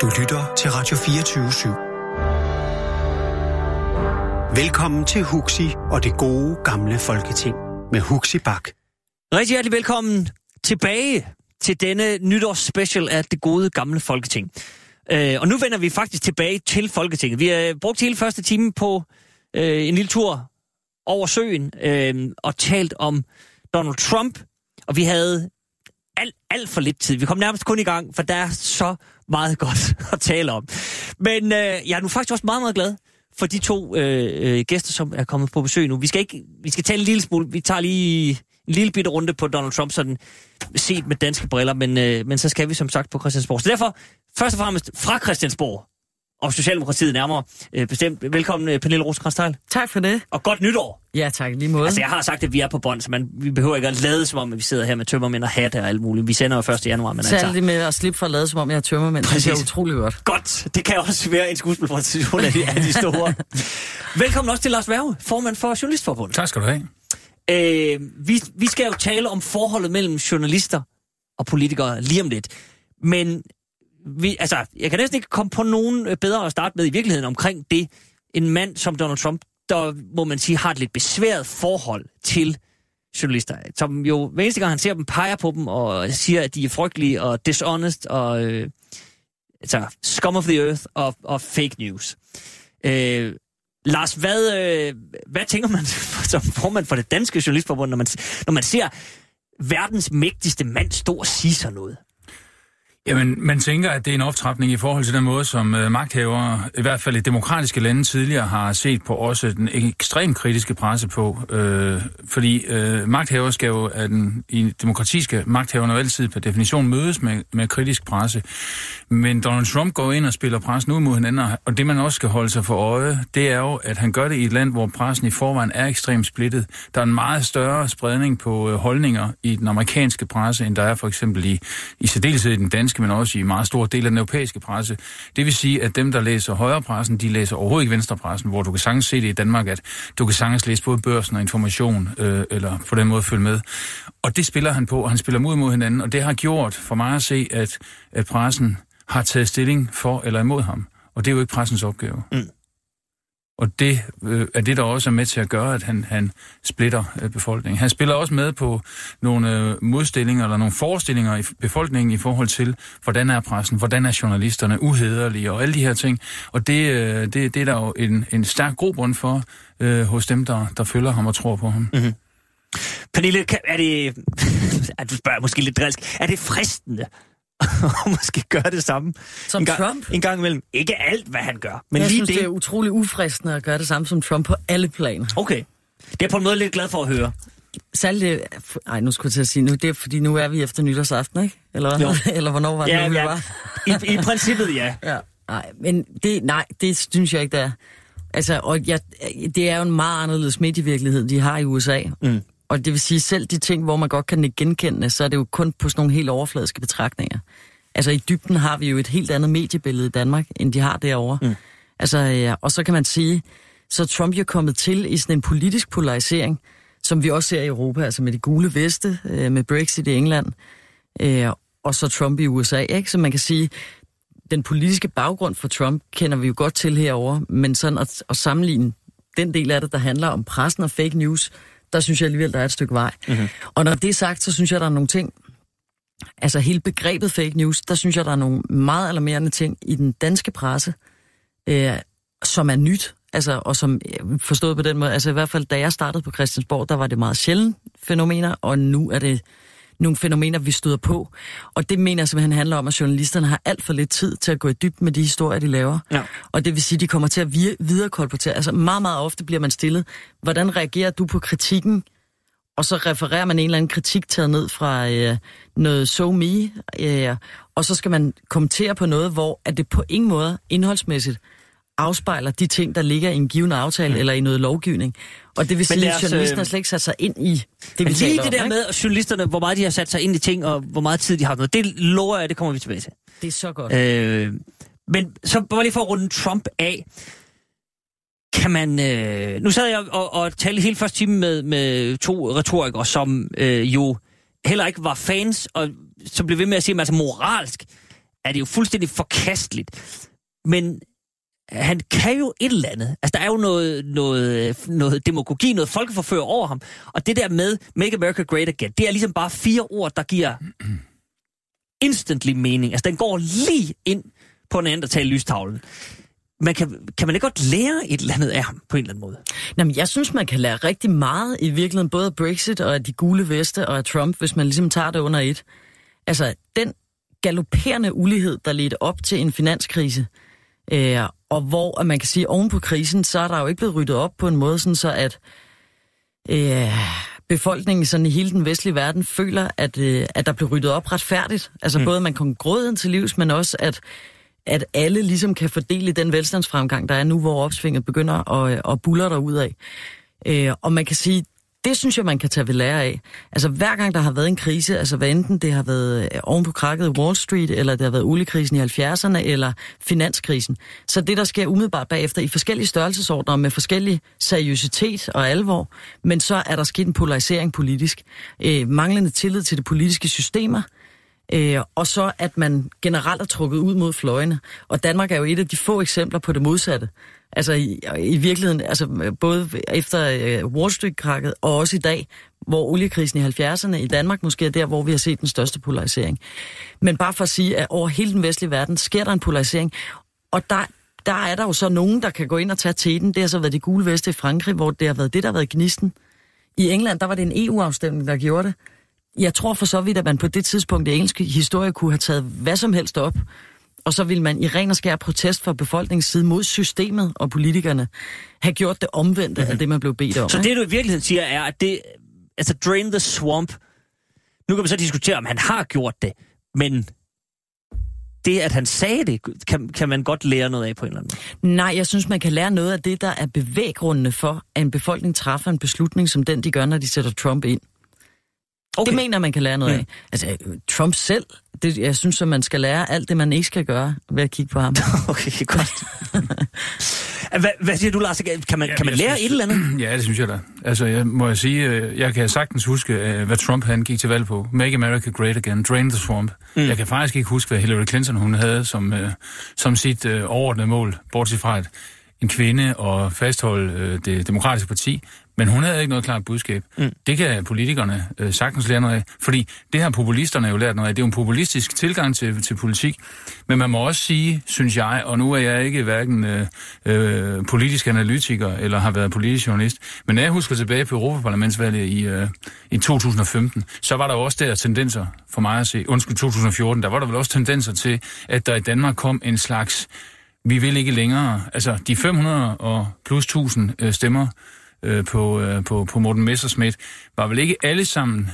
Du lytter til Radio 24 /7. Velkommen til Huxi og det gode gamle folketing med Huxi Bak. Rigtig hjertelig velkommen tilbage til denne nytårsspecial af det gode gamle folketing. Øh, og nu vender vi faktisk tilbage til Folketinget. Vi har øh, brugt hele første time på øh, en lille tur over søen øh, og talt om Donald Trump, og vi havde alt, alt for lidt tid. Vi kom nærmest kun i gang, for der er så meget godt at tale om. Men øh, jeg er nu faktisk også meget, meget glad for de to øh, øh, gæster, som er kommet på besøg nu. Vi skal, ikke, vi skal tale en lille smule, vi tager lige en lille bitte runde på Donald Trump, sådan set med danske briller, men, øh, men så skal vi som sagt på Christiansborg. Så derfor, først og fremmest fra Christiansborg, og Socialdemokratiet nærmere øh, bestemt. Velkommen, øh, Pernille rosenkrantz Tak for det. Og godt nytår. Ja, tak. Lige måde. Altså, jeg har sagt, at vi er på bånd, så man, vi behøver ikke at lade som om, at vi sidder her med tømmermænd og hatte og alt muligt. Vi sender jo 1. januar, men Særligt altså... med at slippe for at lade som om, jeg er tømmermænd. Præcis. Det er utrolig godt. Godt. Det kan også være en skuespilpræsentation af de, af de store. Velkommen også til Lars Værge, formand for Journalistforbundet. Tak skal du have. Øh, vi, vi skal jo tale om forholdet mellem journalister og politikere lige om lidt. Men vi, altså, jeg kan næsten ikke komme på nogen øh, bedre at starte med i virkeligheden omkring det. En mand som Donald Trump, der må man sige har et lidt besværet forhold til journalister, som jo hver eneste gang han ser dem, peger på dem og siger, at de er frygtelige og dishonest og øh, altså, scum of the earth og, og fake news. Øh, Lars, hvad, øh, hvad tænker man som formand for det danske journalistforbund, når man, når man ser verdens mægtigste mand stå og sige sådan noget? Jamen, man tænker, at det er en optrapning i forhold til den måde, som øh, magthavere, i hvert fald i demokratiske lande tidligere, har set på også den ekstremt kritiske presse på. Øh, fordi øh, magthavere skal jo, at den, i demokratiske magthavere altid per definition mødes med, med kritisk presse. Men Donald Trump går ind og spiller pressen ud mod hinanden, og det man også skal holde sig for øje, det er jo, at han gør det i et land, hvor pressen i forvejen er ekstremt splittet. Der er en meget større spredning på øh, holdninger i den amerikanske presse, end der er for eksempel i, i særdeleshed i den danske, men også i meget stor del af den europæiske presse. Det vil sige, at dem, der læser højrepressen, de læser overhovedet ikke venstrepressen, hvor du kan sagtens se det i Danmark, at du kan sagtens læse både børsen og information, øh, eller på den måde følge med. Og det spiller han på, og han spiller mod mod hinanden, og det har gjort for mig at se, at, at pressen har taget stilling for eller imod ham. Og det er jo ikke pressens opgave. Mm. Og det øh, er det, der også er med til at gøre, at han, han splitter øh, befolkningen. Han spiller også med på nogle øh, modstillinger eller nogle forestillinger i befolkningen i forhold til, hvordan er pressen, hvordan er journalisterne uhederlige og alle de her ting. Og det, øh, det, det er der jo en, en stærk grobund for øh, hos dem, der, der følger ham og tror på ham. Mm-hmm. Pernille, er det, du spørger måske lidt drilsk, er det fristende og måske gøre det samme. Som en gang, Trump? En gang imellem. Ikke alt, hvad han gør. Men jeg lige synes, det. det er utrolig ufristende at gøre det samme som Trump på alle planer. Okay. Det er på en måde lidt glad for at høre. Særligt, nej, nu skulle jeg til at sige, nu, det er fordi nu er vi efter nytårsaften, ikke? Eller, hvad? Eller hvornår var det ja, nu, vi ja. var? I, I princippet, ja. ja. Nej, men det, nej, det synes jeg ikke, der er. Altså, og jeg, det er jo en meget anderledes medievirkelighed, de har i USA. Mm. Og det vil sige, selv de ting, hvor man godt kan genkende, så er det jo kun på sådan nogle helt overfladiske betragtninger. Altså i dybden har vi jo et helt andet mediebillede i Danmark, end de har derovre. Mm. Altså, ja, og så kan man sige, så Trump jo kommet til i sådan en politisk polarisering, som vi også ser i Europa, altså med de gule veste, øh, med Brexit i England, øh, og så Trump i USA, ikke? Så man kan sige, den politiske baggrund for Trump kender vi jo godt til herover, men sådan at, at sammenligne den del af det, der handler om pressen og fake news, der synes jeg alligevel, der er et stykke vej. Mm-hmm. Og når det er sagt, så synes jeg, der er nogle ting, altså hele begrebet fake news, der synes jeg, der er nogle meget alarmerende ting i den danske presse, øh, som er nyt, altså, og som øh, forstået på den måde, altså i hvert fald, da jeg startede på Christiansborg, der var det meget sjældent fænomener, og nu er det nogle fænomener, vi støder på. Og det mener jeg simpelthen handler om, at journalisterne har alt for lidt tid til at gå i dybden med de historier, de laver. Ja. Og det vil sige, at de kommer til at viderekolportere. Altså meget, meget ofte bliver man stillet. Hvordan reagerer du på kritikken? Og så refererer man en eller anden kritik taget ned fra øh, noget so me, øh, og så skal man kommentere på noget, hvor at det på ingen måde indholdsmæssigt afspejler de ting, der ligger i en given aftale mm. eller i noget lovgivning. Og det vil sige, at journalisten har slet ikke sat sig ind i det, vi lige det om, der ikke? med, journalisterne, hvor meget de har sat sig ind i ting, og hvor meget tid de har noget, det lover jeg, det kommer vi tilbage til. Det er så godt. Øh, men så bare lige for at runde Trump af. Kan man... Øh, nu sad jeg og, og talte hele første time med, med to retorikere, som øh, jo heller ikke var fans, og som blev ved med at sige, at altså moralsk er det jo fuldstændig forkasteligt. Men han kan jo et eller andet. Altså, der er jo noget, noget, noget demagogi, noget folkeforfører over ham. Og det der med Make America Great Again, det er ligesom bare fire ord, der giver instantly mening. Altså, den går lige ind på en anden tale lystavlen. Man kan, kan man ikke godt lære et eller andet af ham på en eller anden måde? Jamen, jeg synes, man kan lære rigtig meget i virkeligheden, både af Brexit og af de gule veste og af Trump, hvis man ligesom tager det under et. Altså, den galopperende ulighed, der ledte op til en finanskrise, øh, og hvor at man kan sige, at oven på krisen, så er der jo ikke blevet ryddet op på en måde, sådan så at øh, befolkningen sådan i hele den vestlige verden føler, at, øh, at der bliver ryddet op retfærdigt. Altså mm. både man kan gråden til livs, men også at, at alle ligesom kan fordele den velstandsfremgang, der er nu, hvor opsvinget begynder at, at buller derud af. Øh, og man kan sige, det synes jeg, man kan tage ved lære af. Altså hver gang der har været en krise, altså hvad enten det har været øh, oven på krakket i Wall Street, eller det har været oliekrisen i 70'erne, eller finanskrisen, så det der sker umiddelbart bagefter i forskellige størrelsesordner med forskellig seriøsitet og alvor, men så er der sket en polarisering politisk. Øh, manglende tillid til de politiske systemer, Øh, og så at man generelt er trukket ud mod fløjene. Og Danmark er jo et af de få eksempler på det modsatte. Altså i, i virkeligheden, altså både efter øh, Wall Street-krakket og også i dag, hvor oliekrisen i 70'erne i Danmark måske er der, hvor vi har set den største polarisering. Men bare for at sige, at over hele den vestlige verden sker der en polarisering, og der, der er der jo så nogen, der kan gå ind og tage teten. Det har så været de gule veste i Frankrig, hvor det har været det, der har været gnisten. I England, der var det en EU-afstemning, der gjorde det. Jeg tror for så vidt, at man på det tidspunkt i engelsk historie kunne have taget hvad som helst op, og så vil man i ren og skær protest fra befolkningens side mod systemet og politikerne have gjort det omvendte mm-hmm. af det, man blev bedt om. Så det, du i virkeligheden siger, er, at det, altså drain the swamp, nu kan man så diskutere, om han har gjort det, men det, at han sagde det, kan, kan man godt lære noget af på en eller anden måde? Nej, jeg synes, man kan lære noget af det, der er bevæggrundene for, at en befolkning træffer en beslutning, som den, de gør, når de sætter Trump ind. Okay. Det mener man kan lære noget mm. af. Altså, Trump selv, det, jeg synes, at man skal lære alt det, man ikke skal gøre ved at kigge på ham. okay, godt. hvad, hvad siger du, Lars? Kan man, ja, kan man lære synes, et eller andet? Ja, det synes jeg da. Altså, jeg må jeg sige, øh, jeg kan sagtens huske, øh, hvad Trump han gik til valg på. Make America Great Again, Drain the Swamp. Mm. Jeg kan faktisk ikke huske, hvad Hillary Clinton hun havde som, øh, som sit overordnede mål, bortset fra, at en kvinde og fastholde øh, det demokratiske parti, men hun havde ikke noget klart budskab. Mm. Det kan politikerne øh, sagtens lære noget af, fordi det har populisterne jo lært noget af. Det er jo en populistisk tilgang til, til politik, men man må også sige, synes jeg, og nu er jeg ikke hverken øh, øh, politisk analytiker eller har været politisk journalist, men når jeg husker tilbage på Europaparlamentsvalget i, øh, i 2015, så var der også der tendenser for mig at se, undskyld 2014, der var der vel også tendenser til, at der i Danmark kom en slags vi vil ikke længere. Altså, de 500 og plus 1000 øh, stemmer øh, på, øh, på, på Morten Messerschmidt var vel ikke alle sammen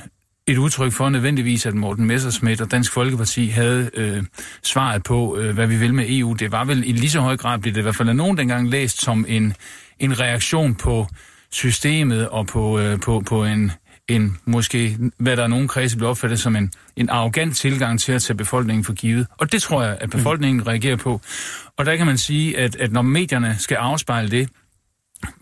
et udtryk for nødvendigvis, at Morten Messerschmidt og Dansk Folkeparti havde øh, svaret på, øh, hvad vi vil med EU. Det var vel i lige så høj grad, blev det i hvert fald af nogen dengang læst som en, en reaktion på systemet og på, øh, på, på en en måske, hvad der er nogen kredse bliver opfattet som en, en arrogant tilgang til at tage befolkningen for givet. Og det tror jeg, at befolkningen mm. reagerer på. Og der kan man sige, at, at når medierne skal afspejle det,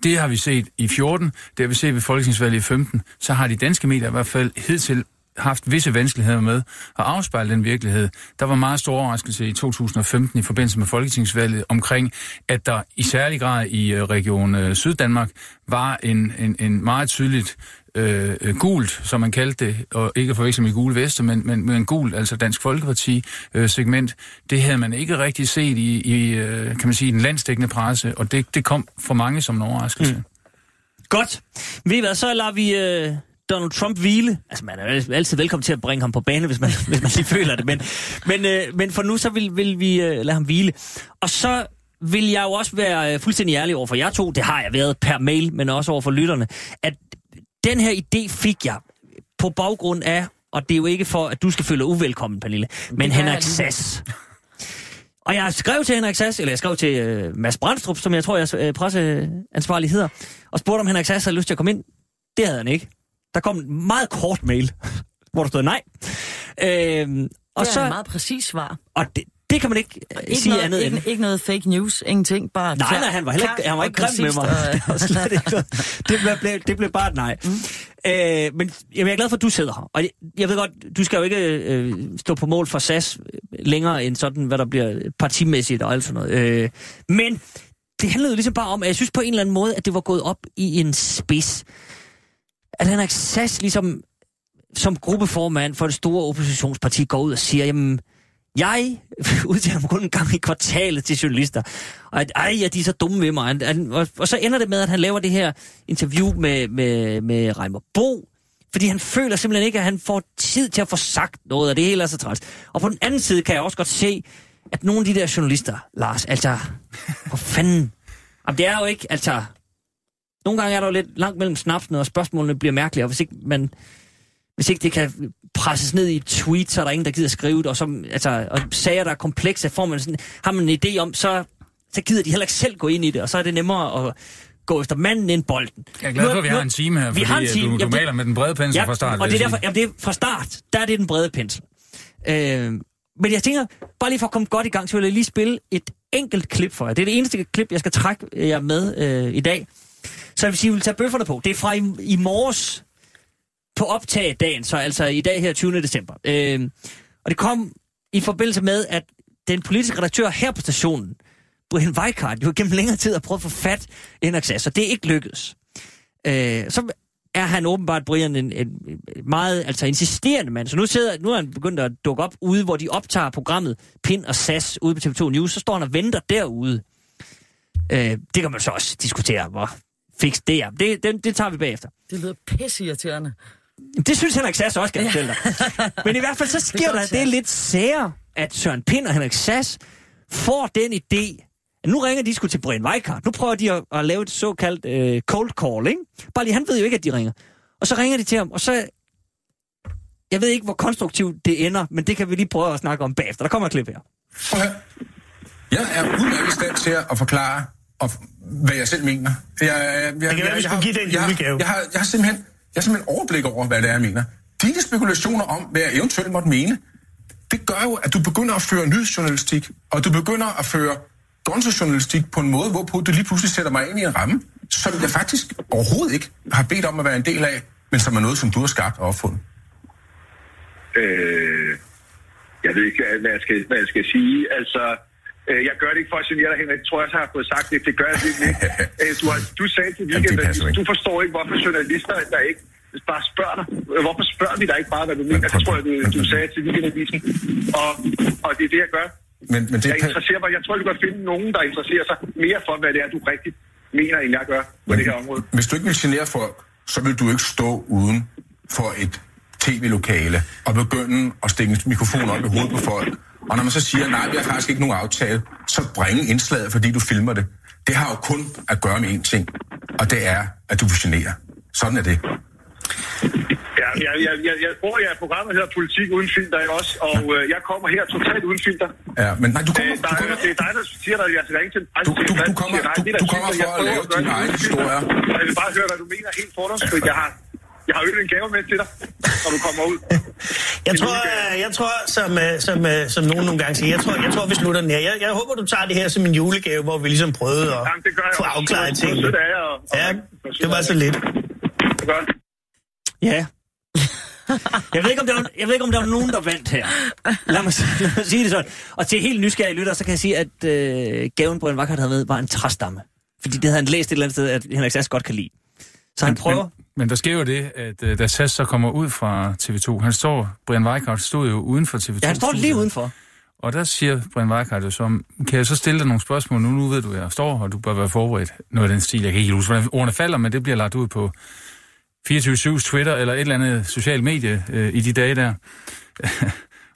det har vi set i 14, det har vi set ved folketingsvalget i 15, så har de danske medier i hvert fald hidtil haft visse vanskeligheder med at afspejle den virkelighed. Der var meget stor overraskelse i 2015 i forbindelse med folketingsvalget omkring, at der i særlig grad i øh, Region øh, Syddanmark var en, en, en meget tydeligt Øh, øh, gult, som man kaldte det, og ikke forveksle med gule veste, men, men, men gult, altså Dansk Folkeparti-segment, øh, det havde man ikke rigtig set i, i øh, kan man sige, den landstækkende presse, og det, det kom for mange som en overraskelse. Mm. Godt. Ved I hvad, så lader vi... Øh Donald Trump hvile. Altså, man er altid velkommen til at bringe ham på bane, hvis man, hvis man lige føler det. Men, men, øh, men for nu, så vil, vil vi øh, lade ham hvile. Og så vil jeg jo også være øh, fuldstændig ærlig over for jer to. Det har jeg været per mail, men også over for lytterne. At den her idé fik jeg på baggrund af, og det er jo ikke for, at du skal føle uvelkommen, Pernille, men Henrik Sass. Og jeg skrev til Henrik Sass, eller jeg skrev til uh, Mads Brandstrup, som jeg tror, jeg uh, presseansvarlig hedder, og spurgte, om Henrik Sass havde lyst til at komme ind. Det havde han ikke. Der kom en meget kort mail, hvor der stod nej. Øh, og det er så, et meget præcis svar. Og det, Det kan man ikke, øh, Ikke sige noget, andet ikke, end. ikke noget fake news, ingenting, bare Nej, klar- nej, han var heller ikke, han var ikke grim med mig. og- Det, slet ikke noget. det, blev, det blev bare et nej. Mm. Øh, men jamen, jeg er glad for, at du sidder her. Og jeg, jeg ved godt, du skal jo ikke øh, stå på mål for SAS længere end sådan, hvad der bliver partimæssigt og alt sådan noget. Øh, men det handlede jo ligesom bare om, at jeg synes på en eller anden måde, at det var gået op i en spids. At Henrik Sass ligesom som gruppeformand for det store oppositionsparti går ud og siger, jamen, jeg udtaler mig kun en gang i kvartalet til journalister, og at ej, ja, de er så dumme ved mig. Og, og så ender det med, at han laver det her interview med, med, med Reimer Bo, fordi han føler simpelthen ikke, at han får tid til at få sagt noget, og det hele er så træls. Og på den anden side kan jeg også godt se, at nogle af de der journalister, Lars, altså, hvor fanden? Jamen, det er jo ikke, altså... Nogle gange er der jo lidt langt mellem snapsene, og spørgsmålene bliver mærkelige, og hvis ikke man hvis ikke det kan presses ned i et tweet, så er der ingen, der gider skrive det, og, så, altså, og sager, der er komplekse, får man sådan, har man en idé om, så, så gider de heller ikke selv gå ind i det, og så er det nemmere at gå efter manden end bolden. Jeg er glad for, at vi har en time her, vi fordi har en øh, time. du, du Jamen, maler med den brede pensel Ja, fra start. og det er derfor, jamen, det er fra start, der er det den brede pensel. Øh, men jeg tænker, bare lige for at komme godt i gang, så vil jeg lige spille et enkelt klip for jer. Det er det eneste klip, jeg skal trække jer med øh, i dag. Så jeg vil sige, jeg vil tage bøfferne på. Det er fra i, i morges på optag dagen, så altså i dag her 20. december. Øh, og det kom i forbindelse med, at den politiske redaktør her på stationen, Brian Weikart, jo gennem længere tid har prøvet at få fat i en access, og det er ikke lykkedes. Øh, så er han åbenbart, Brian, en, en meget altså, insisterende mand. Så nu, sidder, nu er han begyndt at dukke op ude, hvor de optager programmet Pin og SAS ude på TV2 News. Så står han og venter derude. Øh, det kan man så også diskutere, hvor fix det er. Det, det, det tager vi bagefter. Det lyder pisseirriterende. Det synes Henrik Sass også, jeg fortælle dig. Men i hvert fald så sker godt der det lidt sære, at Søren Pind og Henrik Sass får den idé, at nu ringer de sgu til Brian Weikart. Nu prøver de at, at lave et såkaldt øh, cold call, ikke? Bare lige, han ved jo ikke, at de ringer. Og så ringer de til ham, og så... Jeg ved ikke, hvor konstruktivt det ender, men det kan vi lige prøve at snakke om bagefter. Der kommer et klip her. Høre. Jeg er udmærket i stand til at forklare, og, hvad jeg selv mener. Jeg, jeg, jeg, kan skulle har- give den jeg, julegave. Jeg, har, jeg, har simpelthen, jeg har simpelthen overblik over, hvad det er, jeg mener. Dine spekulationer om, hvad jeg eventuelt måtte mene, det gør jo, at du begynder at føre nyhedsjournalistik, og du begynder at føre gonzo-journalistik på en måde, hvorpå du lige pludselig sætter mig ind i en ramme, som jeg faktisk overhovedet ikke har bedt om at være en del af, men som er noget, som du har skabt og opfundet. Øh, jeg ved ikke, hvad jeg skal, hvad jeg skal sige. Altså, jeg gør det ikke for at genere dig, Henrik. Det tror jeg også, jeg har fået sagt det. Det gør jeg virkelig ikke. Øh, du, har, du sagde til weekenden, ikke. du forstår ikke, hvorfor journalister, der ikke bare spørger dig. Øh, Hvorfor spørger vi dig ikke bare, hvad du mener? Det tror jeg, du, du sagde til weekendavisen. Og, og det er det, jeg gør. Men, men det Jeg er interesserer mig. Jeg tror, du kan finde nogen, der interesserer sig mere for, hvad det er, du rigtigt mener, end jeg gør på det her område. Hvis du ikke vil genere folk, så vil du ikke stå uden for et tv-lokale og begynde at stikke en mikrofon op i hovedet på folk. Og når man så siger, nej, vi har faktisk ikke nogen aftale, så bringe indslaget, fordi du filmer det. Det har jo kun at gøre med én ting, og det er, at du genere. Sådan er det. Ja, jeg, jeg, jeg, jeg tror, at programmet hedder Politik uden filter, også? Og øh, jeg kommer her totalt uden filter. Ja, men nej, du kommer, Øh, der, du er- kommer, det er dig, der siger, at jeg skal ringe til en Du- du- du kommer- du- du kommer for at lave dine egne historier. Jeg vil bare høre, hvad du mener helt fordomsfrit. Jeg har, jeg har øvet en gave med til dig, når du kommer ud. Jeg tror, jeg tror som, øh, som, øh, som nogen nogle gange siger, jeg tror, jeg tror vi slutter den her. Jeg, jeg håber, du tager det her som en julegave, hvor vi ligesom prøvede at Jamen, det gør jeg få afklaret er jeg, og- og- Ja, det var så jeg. lidt. Det jeg. Ja. Jeg ved, ikke, om der var, jeg ved ikke, om der var nogen, der vandt her. Lad mig, lad mig sige det sådan. Og til helt nysgerrige lytter, så kan jeg sige, at øh, gaven Brian Wackert havde med, var en træstamme. Fordi det havde han læst et eller andet sted, at Henrik Sass godt kan lide. Så han prøver... Men, men der sker jo det, at øh, da Sass så kommer ud fra TV2, han står, Brian Weikart stod jo uden for TV2. Ja, han står lige udenfor. Og der siger Brian Weikart jo så, kan jeg så stille dig nogle spørgsmål nu? Nu ved du, jeg står, og du bør være forberedt. Noget af den stil, jeg kan ikke huske, hvordan ordene falder, men det bliver lagt ud på 24-7's Twitter eller et eller andet social medie øh, i de dage der.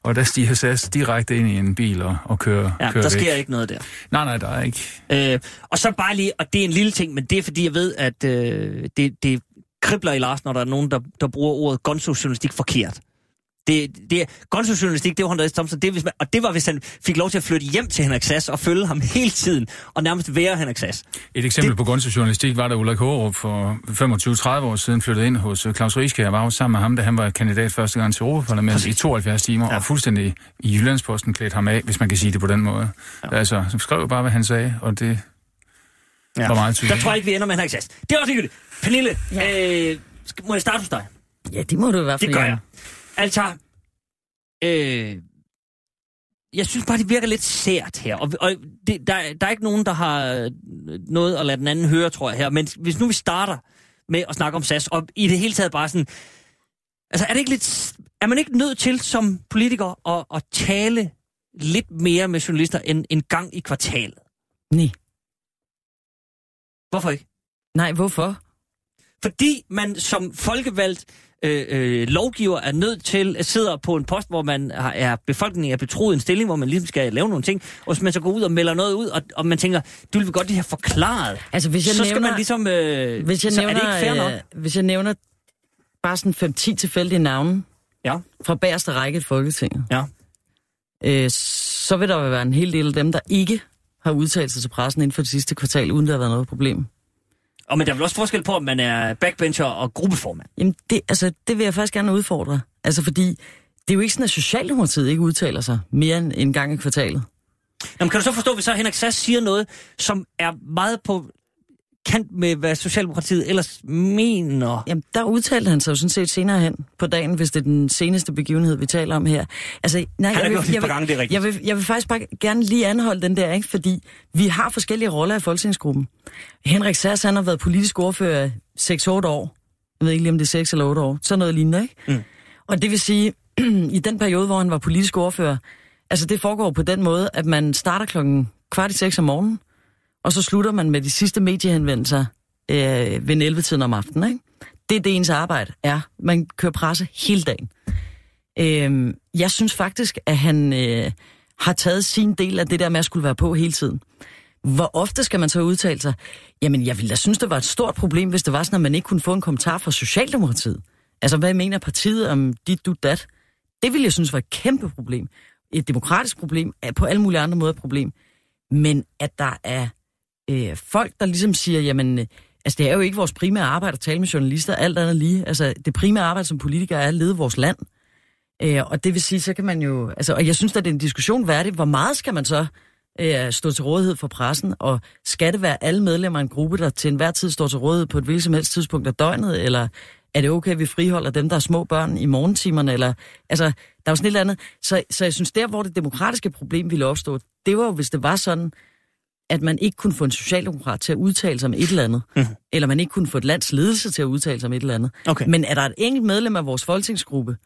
og der stiger Sass direkte ind i en bil og, og kører, Ja, kører der væk. sker ikke noget der. Nej, nej, der er ikke. Øh, og så bare lige, og det er en lille ting, men det er fordi, jeg ved, at øh, det, det kribler i Lars, når der er nogen, der, der bruger ordet gonzo-journalistik forkert. Det, det er gonzo-journalistik, det var Andreas Thomsen, det hvis man, og det var, hvis han fik lov til at flytte hjem til Henrik Sass og følge ham hele tiden, og nærmest være Henrik Sass. Et eksempel det... på gunsejournalistik var, da Ulrik Hårup for 25-30 år siden flyttede ind hos øh, Claus Riske. Jeg var jo sammen med ham, da han var kandidat første gang til Europaparlamentet i 72 timer, ja. og fuldstændig i Jyllandsposten klædte ham af, hvis man kan sige det på den måde. Ja. Altså, så skrev jeg bare, hvad han sagde, og det ja. var meget tydeligt. Der tror jeg ikke, vi ender med Henrik Sass. Det er også ikke Pernille, ja. øh, må jeg starte hos dig? Ja, det må du i hvert fald. Det gør jeg. Altså, øh, jeg synes bare, det virker lidt sært her. Og, og det, der, der er ikke nogen, der har noget at lade den anden høre, tror jeg her. Men hvis nu vi starter med at snakke om SAS, og i det hele taget bare sådan... Altså, er det ikke lidt... Er man ikke nødt til som politiker at, at tale lidt mere med journalister end en gang i kvartalet? Nej. Hvorfor ikke? Nej, hvorfor? Fordi man som folkevalgt øh, øh, lovgiver er nødt til, at sidder på en post, hvor man har, er befolkningen er betroet en stilling, hvor man ligesom skal lave nogle ting, og hvis man så går ud og melder noget ud, og, og man tænker, du vil godt lige have forklaret, altså, hvis jeg så nævner, skal man ligesom, øh, hvis jeg så nævner, er det ikke fair nok? Øh, hvis jeg nævner bare sådan 5-10 tilfældige navne, ja. fra bagerste række i Folketinget, ja. øh, så vil der være en hel del af dem, der ikke har udtalt sig til pressen inden for det sidste kvartal, uden der har været noget problem. Og men der er vel også forskel på, om man er backbencher og gruppeformand? Jamen, det, altså, det vil jeg faktisk gerne udfordre. Altså, fordi det er jo ikke sådan, at Socialdemokratiet ikke udtaler sig mere end en gang i kvartalet. Jamen, kan du så forstå, hvis så Henrik Sass siger noget, som er meget på kant med, hvad Socialdemokratiet ellers mener? Jamen, der udtalte han sig jo sådan set senere hen på dagen, hvis det er den seneste begivenhed, vi taler om her. Altså, nej, han jeg, vil, jeg, vil, gange, det er jeg, vil, jeg vil faktisk bare gerne lige anholde den der, ikke? fordi vi har forskellige roller i Folketingsgruppen. Henrik Sass, han har været politisk ordfører 6-8 år. Jeg ved ikke lige, om det er 6 eller 8 år. Så noget lignende, ikke? Mm. Og det vil sige, i den periode, hvor han var politisk ordfører, altså det foregår på den måde, at man starter klokken kvart i seks om morgenen, og så slutter man med de sidste mediehenvendelser øh, ved 11-tiden om aftenen. Ikke? Det er det ens arbejde er. Man kører presse hele dagen. Øh, jeg synes faktisk, at han øh, har taget sin del af det der med at skulle være på hele tiden. Hvor ofte skal man så udtale sig? Jamen, jeg ville da synes, det var et stort problem, hvis det var sådan, at man ikke kunne få en kommentar fra Socialdemokratiet. Altså, hvad mener partiet om dit, du, dat? Det ville jeg synes var et kæmpe problem. Et demokratisk problem, på alle mulige andre måder et problem. Men at der er øh, folk, der ligesom siger, jamen, øh, altså det er jo ikke vores primære arbejde at tale med journalister, alt andet lige. Altså det primære arbejde som politiker er at lede vores land. Øh, og det vil sige, så kan man jo, altså, og jeg synes, at det er en diskussion værdig, hvor meget skal man så øh, stå til rådighed for pressen, og skal det være alle medlemmer af en gruppe, der til enhver tid står til rådighed på et hvilket som helst tidspunkt af døgnet, eller er det okay, at vi friholder dem, der er små børn i morgentimerne, eller, altså, der er jo sådan et eller andet. Så, så jeg synes, der, hvor det demokratiske problem ville opstå, det var jo, hvis det var sådan, at man ikke kunne få en socialdemokrat til at udtale sig om et eller andet, mm. eller man ikke kunne få et lands ledelse til at udtale sig om et eller andet. Okay. Men er der et enkelt medlem af vores folketingsgruppe,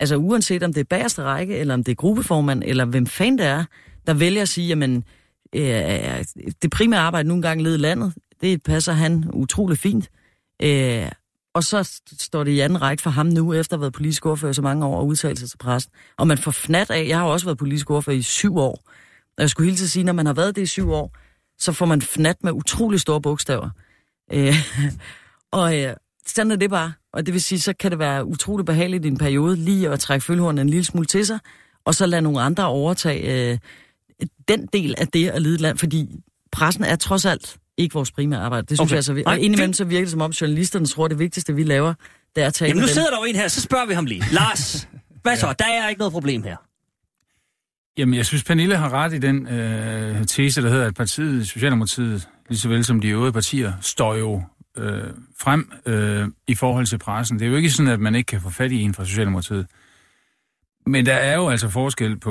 altså uanset om det er bagerste række, eller om det er gruppeformand, eller hvem fanden det er, der vælger at sige, jamen, øh, det primære arbejde nogle gange leder landet, det passer han utrolig fint. Øh, og så står det i anden række for ham nu, efter at have været politisk ordfører så mange år og udtalt sig til pressen. Og man får fnat af, jeg har også været politisk ordfører i syv år, og jeg skulle hele tiden sige, når man har været det i syv år, så får man fnat med utrolig store bogstaver. Øh, og øh, sådan er det bare. Og det vil sige, så kan det være utrolig behageligt i en periode lige at trække følehornen en lille smule til sig, og så lade nogle andre overtage øh, den del af det at lede land, fordi pressen er trods alt ikke vores primære arbejde. Det synes okay. jeg altså. Og indimellem så virker det som om journalisterne tror, at det vigtigste, vi laver, det er at tale Jamen nu sidder der jo en her, så spørger vi ham lige. Lars, hvad så? Der er ikke noget problem her. Jamen, jeg synes, Pernille har ret i den øh, tese, der hedder, at partiet, Socialdemokratiet, lige så vel som de øvrige partier, står jo øh, frem øh, i forhold til pressen. Det er jo ikke sådan, at man ikke kan få fat i en fra Socialdemokratiet. Men der er jo altså forskel på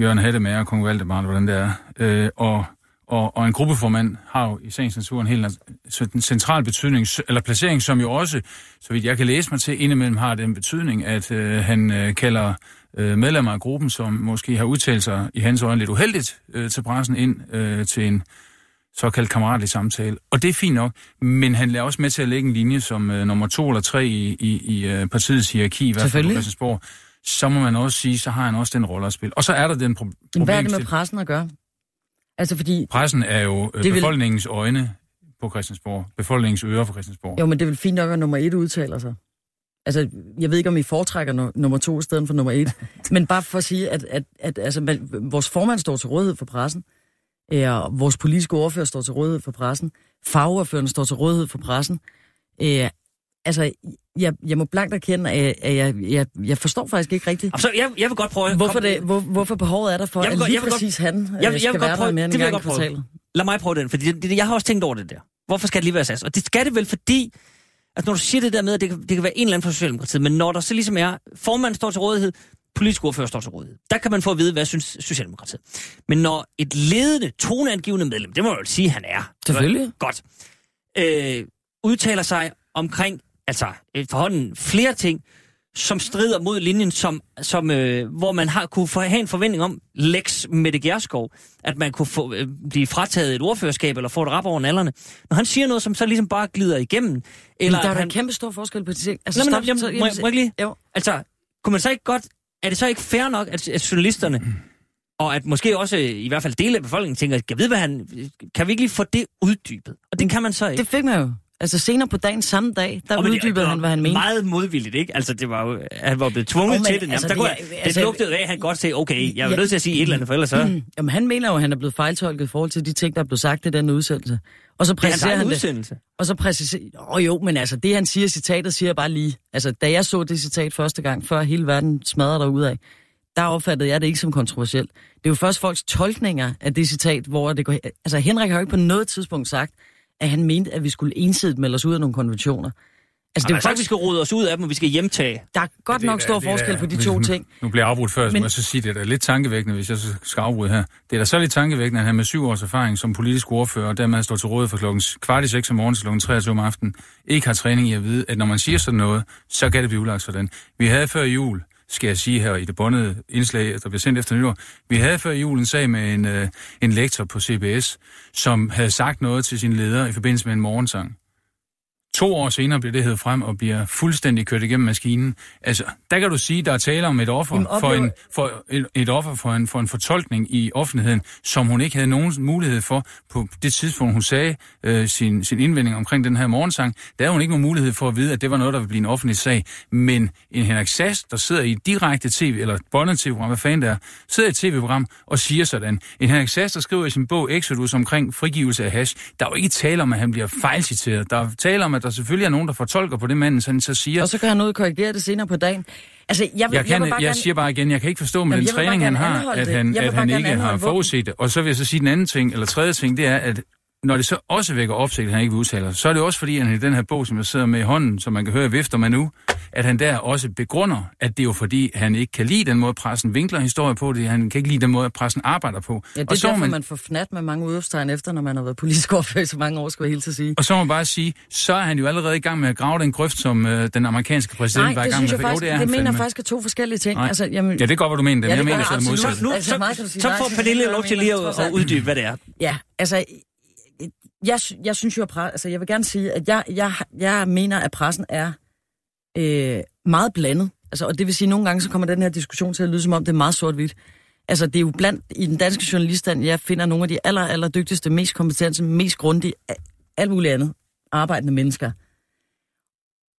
Jørgen Hattemager og Kong Valdemar, hvordan det er. Øh, og, og, og en gruppeformand har jo i sagens natur en helt en central betydning, eller placering, som jo også, så vidt jeg kan læse mig til, indimellem har den betydning, at øh, han øh, kalder øh, medlemmer af gruppen, som måske har udtalt sig i hans øjne lidt uheldigt øh, til pressen ind øh, til en såkaldt kammeratlig samtale. Og det er fint nok, men han lader også med til at lægge en linje som øh, nummer to eller tre i, i, i øh, partiets hierarki, i hvert fald på Christiansborg. Så må man også sige, så har han også den rolle at spille. Og så er der den pro- problem. Hvad er det med pressen at gøre? Altså fordi... Pressen er jo øh, befolkningens øjne på Christiansborg. Befolkningens ører på Christiansborg. Jo, men det er vel fint nok, at nummer et udtaler sig. Altså, jeg ved ikke, om I foretrækker no, nummer to i stedet for nummer et. men bare for at sige, at, at, at altså, man, vores formand står til rådighed for pressen. Øh, og vores politiske ordfører står til rådighed for pressen. Fagordføreren står til rådighed for pressen. Øh, altså, jeg, jeg må blankt erkende, at jeg, jeg, jeg, jeg forstår faktisk ikke rigtigt, Altså, jeg, jeg vil godt prøve... hvorfor, det, hvor, hvorfor behovet er der for, Jeg vil at godt- lige jeg vil godt- præcis han øh, jeg, skal jeg vil være godt prøve, der mere end det en vil jeg gang godt prøve. kvartalet. Lad mig prøve den, det, det, jeg har også tænkt over det der. Hvorfor skal det lige være SAS? Og det skal det vel, fordi... Altså, når du siger det der med, at det, kan- det kan være en eller anden fra Socialdemokratiet, men når der så ligesom er, formanden står til rådighed, politisk ordfører står til rådighed, der kan man få at vide, hvad synes Socialdemokratiet. Men når et ledende, toneangivende medlem, det må jeg jo sige, han er. Selvfølgelig. Godt. Øh, udtaler sig omkring, altså efterhånden flere ting, som strider mod linjen, som, som, øh, hvor man har kunne få, have en forventning om, Lex Mette Gjerskov, at man kunne få, øh, blive frataget et ordførerskab eller få et rap over nallerne. Når han siger noget, som så ligesom bare glider igennem, Eller eller der er han, en kæmpe stor forskel på de ting. Altså, Nå, men, stop, jamen, så- må, jeg- må jeg lige? Jo. Altså, kunne man så ikke godt... Er det så ikke fair nok, at, at journalisterne, og at måske også i hvert fald dele af befolkningen tænker, kan, vide, hvad han, kan vi ikke lige få det uddybet? Og det kan man så ikke. Det fik man jo. Altså senere på dagen samme dag, der Og det- uddybede det han, hvad han mente. Meget modvilligt, ikke? Altså, det var jo, han var blevet tvunget Jo, men til det. Altså, der det kunne, jeg- det altså- lugtede af, at han godt sagde, okay, jeg er Ja. nødt til at sige et eller andet, for ellers så... Mm. Jamen, han mener jo, at han er blevet fejltolket i forhold til de ting, der er blevet sagt i den udsendelse. Og så Det er præciserer han det. udsendelse. Og så præciserer... Åh jo, men altså, det han siger citatet, siger jeg bare lige. Altså, da jeg så det citat første gang, før hele verden smadrede af, der opfattede jeg det ikke som kontroversielt. Det er jo først folks tolkninger af det citat, hvor det går... Altså, Henrik har jo ikke på noget tidspunkt sagt, at han mente, at vi skulle ensidigt melde os ud af nogle konventioner. Altså, Det er jo sagt, vi faktisk... skal rode os ud af dem, og vi skal hjemtage. Der er godt nok er- stor det er- forskel på de to nu- ting. Nu bliver jeg afbrudt før, så Men- må jeg så sige, det er da lidt tankevækkende, hvis jeg så skal afbryde her. Det er da så lidt tankevækkende, at han med syv års erfaring som politisk ordfører, og dermed står til råd for klokken kvart i seks om morgenen til klokken 23 om aftenen, ikke har træning i at vide, at når man siger sådan noget, så kan det blive ulagt sådan. Vi havde før jul, skal jeg sige her i det bondede indslag, der bliver sendt efter nytår, vi havde før jul en sag med en, øh, en lektor på CBS, som havde sagt noget til sin leder i forbindelse med en morgensang. To år senere bliver det hævet frem og bliver fuldstændig kørt igennem maskinen. Altså, der kan du sige, der er tale om et offer, Jamen, for, oplever- en, for et, et offer for en, for en fortolkning i offentligheden, som hun ikke havde nogen mulighed for på det tidspunkt, hun sagde øh, sin, sin indvending omkring den her morgensang. Der havde hun ikke nogen mulighed for at vide, at det var noget, der ville blive en offentlig sag. Men en Henrik Sass, der sidder i direkte tv, eller bondet tv-program, hvad fanden det er, sidder i et tv-program og siger sådan. En Henrik Sass, der skriver i sin bog Exodus omkring frigivelse af hash, der er jo ikke tale om, at han bliver fejlciteret. Der er tale om, at der selvfølgelig er nogen, der fortolker på det, manden han så siger. Og så kan han ud og korrigere det senere på dagen. Altså, jeg, vil, Jeg, kan, jeg, vil bare jeg gerne... siger bare igen, jeg kan ikke forstå med Jamen, den træning, han har, at han, at han ikke har forudset det. Og så vil jeg så sige den anden ting, eller tredje ting, det er, at når det så også vækker opsigt, at han ikke vil udtale så er det også fordi, at han i den her bog, som jeg sidder med i hånden, som man kan høre vifter med nu, at han der også begrunder, at det er jo fordi, han ikke kan lide den måde, pressen vinkler historie på det. Han kan ikke lide den måde, pressen arbejder på. Ja, det og er så må derfor, man... man, får fnat med mange udopstegn efter, når man har været politisk ordfører i så mange år, skulle jeg helt til at sige. og så må man bare sige, så er han jo allerede i gang med at grave den grøft, som øh, den amerikanske præsident Nej, var i gang med. faktisk, det er det mener jeg faktisk er to forskellige ting. Nej. Altså, jamen, Ja, det er godt, hvad du mener, det, Ja, jeg det mener så absolut. modsatte. Nu, Altså, så, sige så nej får til, Pernille lov til lige at, uddybe, hvad det er. Ja, altså, jeg, jeg synes jo, at pres, altså, jeg vil gerne sige, at jeg, jeg, jeg mener, at pressen er øh, meget blandet. Altså, og det vil sige, at nogle gange så kommer den her diskussion til at lyde, som om det er meget sort-hvidt. Altså, det er jo blandt i den danske journaliststand, jeg finder nogle af de aller, aller dygtigste, mest kompetente, mest grundige, alt muligt andet, arbejdende mennesker.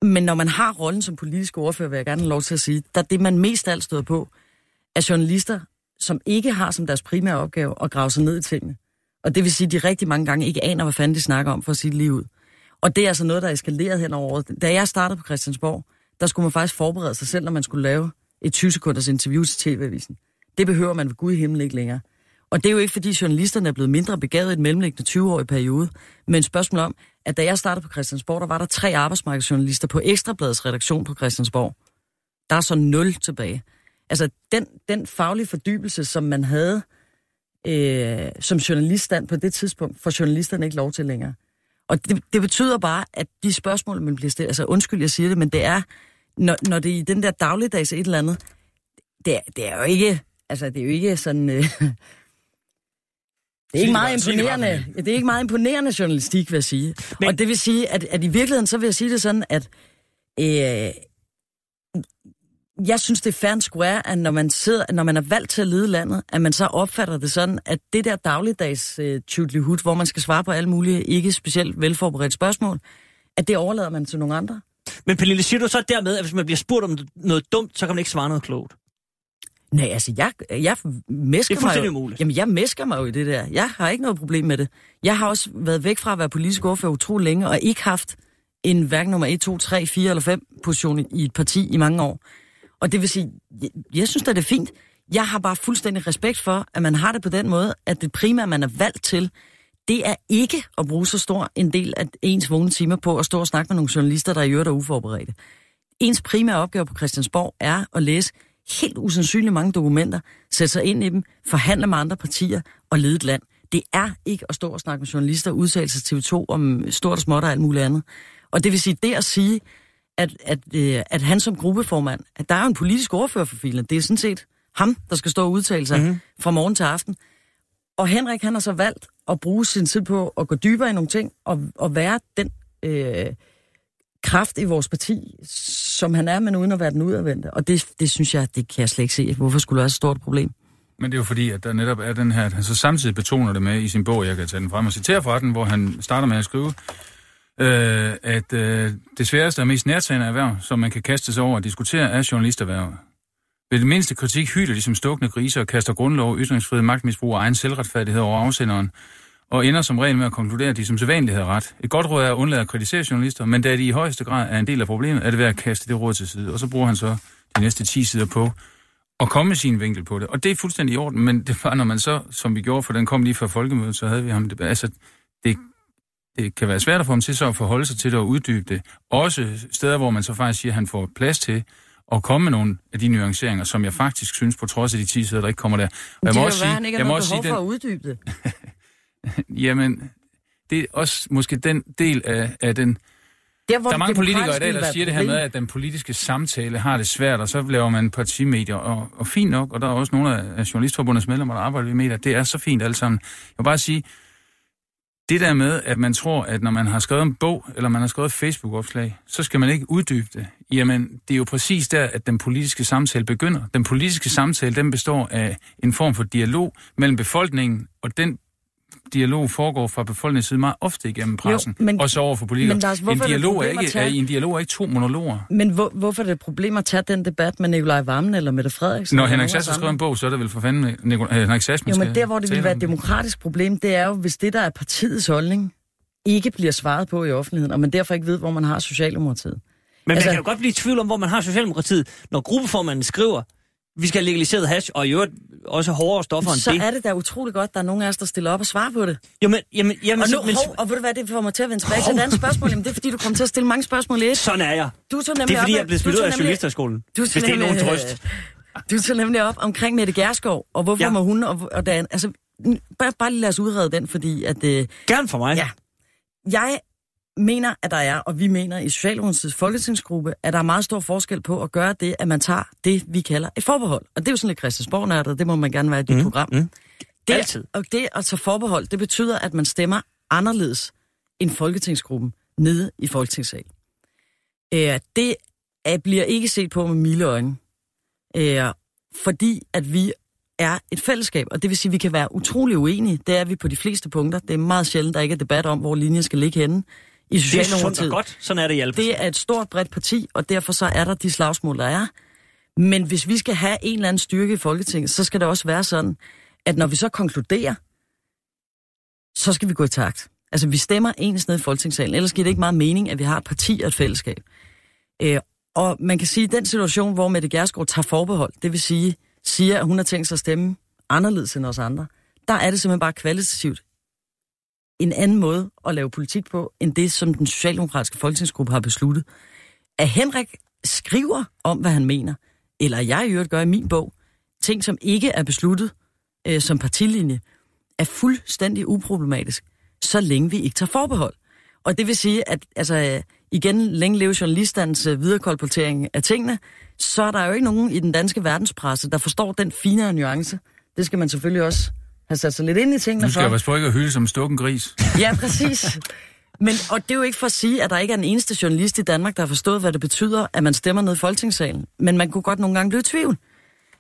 Men når man har rollen som politisk ordfører, vil jeg gerne have lov til at sige, der er det, man mest alt støder på, er journalister, som ikke har som deres primære opgave at grave sig ned i tingene. Og det vil sige, at de rigtig mange gange ikke aner, hvad fanden de snakker om, for at sige det lige ud. Og det er altså noget, der er eskaleret hen over året. Da jeg startede på Christiansborg, der skulle man faktisk forberede sig selv, når man skulle lave et 20 sekunders interview til TV-avisen. Det behøver man ved Gud i himlen ikke længere. Og det er jo ikke, fordi journalisterne er blevet mindre begavet i den mellemliggende 20-årig periode, men spørgsmålet om, at da jeg startede på Christiansborg, der var der tre arbejdsmarkedsjournalister på Ekstrabladets redaktion på Christiansborg. Der er så nul tilbage. Altså, den, den faglige fordybelse, som man havde øh, som journaliststand på det tidspunkt, får journalisterne ikke lov til længere. Og det, det betyder bare, at de spørgsmål, man bliver stillet, altså undskyld, jeg siger det, men det er, når, når det er i den der dagligdags et eller andet, det, er- det er jo ikke, altså det er jo ikke sådan, øh, det er ikke meget imponerende, det er ikke meget imponerende journalistik, vil jeg sige. Men... Og det vil sige, at, at i virkeligheden, så vil jeg sige det sådan, at øh, jeg synes, det er fair and square, at når man, sidder, når man er valgt til at lede landet, at man så opfatter det sådan, at det der dagligdags øh, tjuttelihut, hvor man skal svare på alle mulige ikke specielt velforberedte spørgsmål, at det overlader man til nogle andre. Men Pernille, siger du så dermed, at hvis man bliver spurgt om noget dumt, så kan man ikke svare noget klogt? Nej, altså, jeg, jeg mesker Det er mig jo, umuligt. Jamen, jeg mesker mig jo i det der. Jeg har ikke noget problem med det. Jeg har også været væk fra at være politisk ordfører utrolig længe, og ikke haft en hverken nummer 1, 2, 3, 4 eller 5 position i et parti i mange år. Og det vil sige, jeg, jeg synes da, det er fint. Jeg har bare fuldstændig respekt for, at man har det på den måde, at det primære, man er valgt til, det er ikke at bruge så stor en del af ens vågne timer på at stå og snakke med nogle journalister, der i øvrigt er uforberedte. Ens primære opgave på Christiansborg er at læse helt usandsynligt mange dokumenter, sætte sig ind i dem, forhandle med andre partier og lede et land. Det er ikke at stå og snakke med journalister, udtale sig TV2 om stort og småt og alt muligt andet. Og det vil sige, det at sige, at, at, øh, at han som gruppeformand, at der er jo en politisk ordfører for filen, det er sådan set ham, der skal stå og udtale sig mm-hmm. fra morgen til aften. Og Henrik, han har så valgt at bruge sin tid på at gå dybere i nogle ting, og, og være den øh, kraft i vores parti, som han er, men uden at være den udadvendte. Og det, det synes jeg, det kan jeg slet ikke se. Hvorfor skulle det være så stort et problem? Men det er jo fordi, at der netop er den her, at han så samtidig betoner det med i sin bog, jeg kan tage den frem og citere fra den, hvor han starter med at skrive, øh, at øh, det sværeste og mest nærtagende erhverv, som man kan kaste sig over og diskutere, er journalisterhvervet. Ved det mindste kritik hyler de som stukne griser og kaster grundlov, ytringsfrihed, magtmisbrug og egen selvretfærdighed over afsenderen, og ender som regel med at konkludere, at de som sædvanligt havde ret. Et godt råd er at undlade at kritisere journalister, men da de i højeste grad er en del af problemet, er det ved at kaste det råd til side. Og så bruger han så de næste 10 sider på at komme med sin vinkel på det. Og det er fuldstændig i orden, men det var, når man så, som vi gjorde, for den kom lige fra folkemødet, så havde vi ham det. Altså, det, det kan være svært at få ham til så at forholde sig til det og uddybe det. Også steder, hvor man så faktisk siger, at han får plads til at komme med nogle af de nuanceringer, som jeg faktisk synes, på trods af de 10 sider, der ikke kommer der. Og Det jeg må kan også jo være, sige, han ikke jeg har må også sige, for den, at uddybe det. Jamen, det er også måske den del af, af den... Der, hvor Der er mange politikere i dag, der siger et det her med, at den politiske samtale har det svært, og så laver man partimedier, og, og fint nok, og der er også nogle af Journalistforbundets medlemmer, der arbejder ved medier. Det er så fint alt sammen. Jeg vil bare sige, det der med, at man tror, at når man har skrevet en bog, eller man har skrevet et Facebook-opslag, så skal man ikke uddybe det. Jamen, det er jo præcis der, at den politiske samtale begynder. Den politiske samtale, den består af en form for dialog mellem befolkningen, og den dialog foregår fra befolkningens side meget ofte igennem pressen, Jo, men- og så over for politikere. men Lars, en, dialog er ikke, tage- er, en dialog er ikke to monologer. Men hvor, hvorfor er det et problem at tage den debat med Nikolaj Vammen eller Mette Frederiksen? Når eller Henrik Sass har skrevet en bog, så er det vel for fanden Nicolai, Henrik Sass, Jo, men der, hvor det vil være et demokratisk problem, det er jo, hvis det, der er partiets holdning, ikke bliver svaret på i offentligheden, og man derfor ikke ved, hvor man har Socialdemokratiet. Men Altså- man kan jo godt blive i tvivl om, hvor man har Socialdemokratiet, når gruppeformanden skriver, vi skal have legaliseret hash, og i øvrigt også hårdere stoffer end Så det. er det da utrolig godt, at der er nogen af os, der stiller op og svarer på det. Jamen, jamen, jamen, Og, nu, så, men, hov, og ved du hvad, det får mig til at vende tilbage til et andet spørgsmål. Jamen, det er fordi, du kommer til at stille mange spørgsmål i et. sådan er jeg. Du tog nemlig Det er fordi, op, jeg blevet du smidt ud af journalisterskolen. Hvis det er nogen trøst. Du tog nemlig op omkring Mette Gerskov, og hvorfor Ja. må hun, og, og der, altså, bare, bare lige lad os udrede den, fordi at, øh, Gerne for mig. Ja. jeg mener, at der er, og vi mener i Socialdemokratiets folketingsgruppe, at der er meget stor forskel på at gøre det, at man tager det, vi kalder et forbehold. Og det er jo sådan lidt Christiansborg det må man gerne være i dit mm, program. mm. Det, Altid. Og det at tage forbehold, det betyder, at man stemmer anderledes end folketingsgruppen nede i folketingssalen. Øh, det er, bliver ikke set på med milde øjne, øh, fordi at vi er et fællesskab, og det vil sige, at vi kan være utrolig uenige. Det er vi på de fleste punkter. Det er meget sjældent, der ikke er debat om, hvor linjen skal ligge henne i Det er sundt Socialdemokratiet. og godt. Sådan er det i alle Det er et stort, bredt parti, og derfor så er der de slagsmål, der er. Men hvis vi skal have en eller anden styrke i Folketinget, så skal det også være sådan, at når vi så konkluderer, så skal vi gå i takt. Altså, vi stemmer ens ned i Folketingssalen, ellers giver det ikke meget mening, at vi har et parti og et fællesskab. Øh, og man kan sige, at den situation, hvor Mette Gerskov tager forbehold, det vil sige, siger, at hun har tænkt sig at stemme anderledes end os andre, der er det simpelthen bare kvalitativt en anden måde at lave politik på, end det, som den socialdemokratiske folketingsgruppe har besluttet. At Henrik skriver om, hvad han mener, eller jeg i øvrigt gør i min bog, ting, som ikke er besluttet øh, som partilinje, er fuldstændig uproblematisk, så længe vi ikke tager forbehold. Og det vil sige, at altså, igen, længe leve journalistens øh, viderekolportering af tingene, så er der jo ikke nogen i den danske verdenspresse, der forstår den finere nuance. Det skal man selvfølgelig også have sat sig lidt ind i tingene Nu skal jeg passe på ikke at hylde som stukken gris. Ja, præcis. Men, og det er jo ikke for at sige, at der ikke er en eneste journalist i Danmark, der har forstået, hvad det betyder, at man stemmer ned i folketingssalen. Men man kunne godt nogle gange blive i tvivl.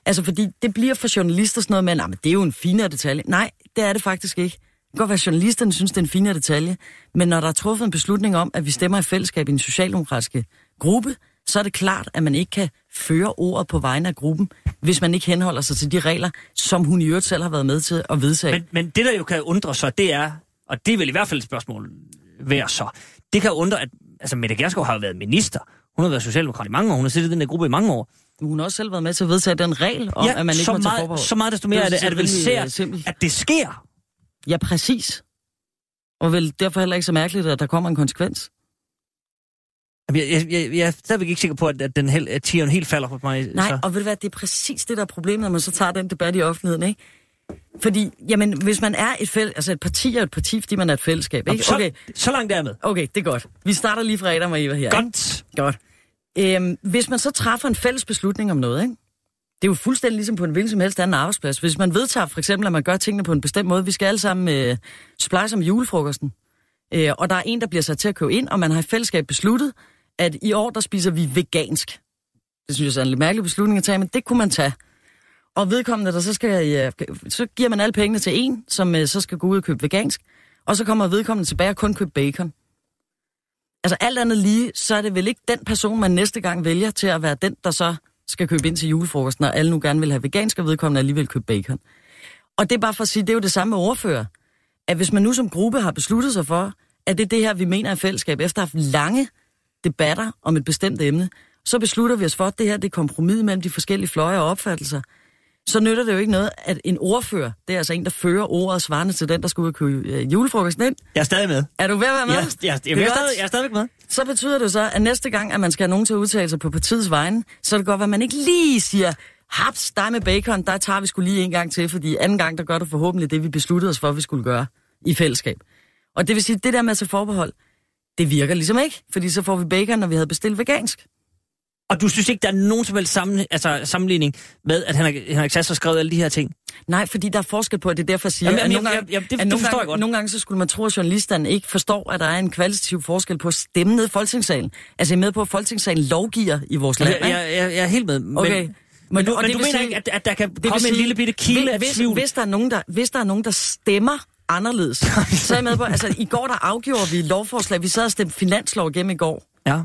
Altså, fordi det bliver for journalister sådan noget med, "Nå, men det er jo en finere detalje. Nej, det er det faktisk ikke. kan godt være, at journalisterne synes, det er en finere detalje, men når der er truffet en beslutning om, at vi stemmer i fællesskab i en socialdemokratiske gruppe, så er det klart, at man ikke kan føre ordet på vegne af gruppen, hvis man ikke henholder sig til de regler, som hun i øvrigt selv har været med til at vedtage. Men, men det, der jo kan undre sig, det er, og det er vel i hvert fald et spørgsmål værd så, det kan undre, at altså Mette Gerskov har jo været minister. Hun har været socialdemokrat i mange år. Hun har siddet i den der gruppe i mange år. Hun har også selv været med til at vedtage den regel om, ja, at man ikke så må tage meget, forbehold. Så meget desto mere Det er det, er det vel selvfølgelig, øh, at det sker. Ja, præcis. Og vel derfor heller ikke så mærkeligt, at der kommer en konsekvens. Jeg, jeg, jeg, jeg er stadigvæk ikke sikker på, at, at, den hel, at tieren helt falder på mig. Nej, så. og ved du hvad, det er præcis det, der er problemet, når man så tager den debat i offentligheden, ikke? Fordi, jamen, hvis man er et fæl, altså et parti er et parti, fordi man er et fællesskab, ikke? så, Okay, så langt er med. okay, det er godt. Vi starter lige fra Adam og Eva her. ikke? Godt. Godt. Øhm, hvis man så træffer en fælles beslutning om noget, ikke? Det er jo fuldstændig ligesom på en hvilken som helst anden arbejdsplads. Hvis man vedtager for eksempel, at man gør tingene på en bestemt måde, vi skal alle sammen øh, splice om julefrokosten, øh, og der er en, der bliver sat til at købe ind, og man har i fællesskab besluttet, at i år, der spiser vi vegansk. Det synes jeg er en lidt mærkelig beslutning at tage, men det kunne man tage. Og vedkommende, der så skal, ja, så giver man alle pengene til en, som øh, så skal gå ud og købe vegansk, og så kommer vedkommende tilbage og kun købe bacon. Altså alt andet lige, så er det vel ikke den person, man næste gang vælger til at være den, der så skal købe ind til julefrokosten, og alle nu gerne vil have vegansk, og vedkommende alligevel købe bacon. Og det er bare for at sige, det er jo det samme med ordfører. At hvis man nu som gruppe har besluttet sig for, at det er det her, vi mener er fællesskab, efter at have haft lange debatter om et bestemt emne, så beslutter vi os for, at det her det er kompromis mellem de forskellige fløje og opfattelser. Så nytter det jo ikke noget, at en ordfører, det er altså en, der fører ordet svarende til den, der og købe øh, julefrokosten ind. Jeg er stadig med. Er du ved at være med? Jeg, jeg, jeg, jeg, er stadig, jeg er stadigvæk med. Så betyder det så, at næste gang, at man skal have nogen til at udtale sig på partiets vegne, så det godt, at man ikke lige siger, haps, dig med bacon, der tager vi skulle lige en gang til, fordi anden gang, der gør du forhåbentlig det, vi besluttede os for, at vi skulle gøre i fællesskab. Og det vil sige, det der med at tage forbehold, det virker ligesom ikke, fordi så får vi bacon, når vi havde bestilt vegansk. Og du synes ikke, der er nogen som helst sammen, altså, sammenligning med, at Henrik, Henrik Sass har skrevet alle de her ting? Nej, fordi der er forskel på, at det er derfor, jeg siger, Jamen, at nogle jamen, gange, jamen, det- at det nogle forstår gange, jeg godt. Nogle gange så skulle man tro, at journalisterne ikke forstår, at der er en kvalitativ forskel på at stemme ned i Folketingssalen. Altså, jeg er med på, at Folketingssalen lovgiver i vores land. Jeg, jeg, jeg, jeg er helt med. Men, Okay. men, men du, og men du mener sige- ikke, at, at der kan Det komme en sige, lille bitte kilde af hvis, tvivl? hvis, der er nogen, der, hvis der er nogen, der stemmer anderledes, så er jeg med på, altså i går der afgjorde vi lovforslag, vi sad og stemte finanslov igennem i går, Ja.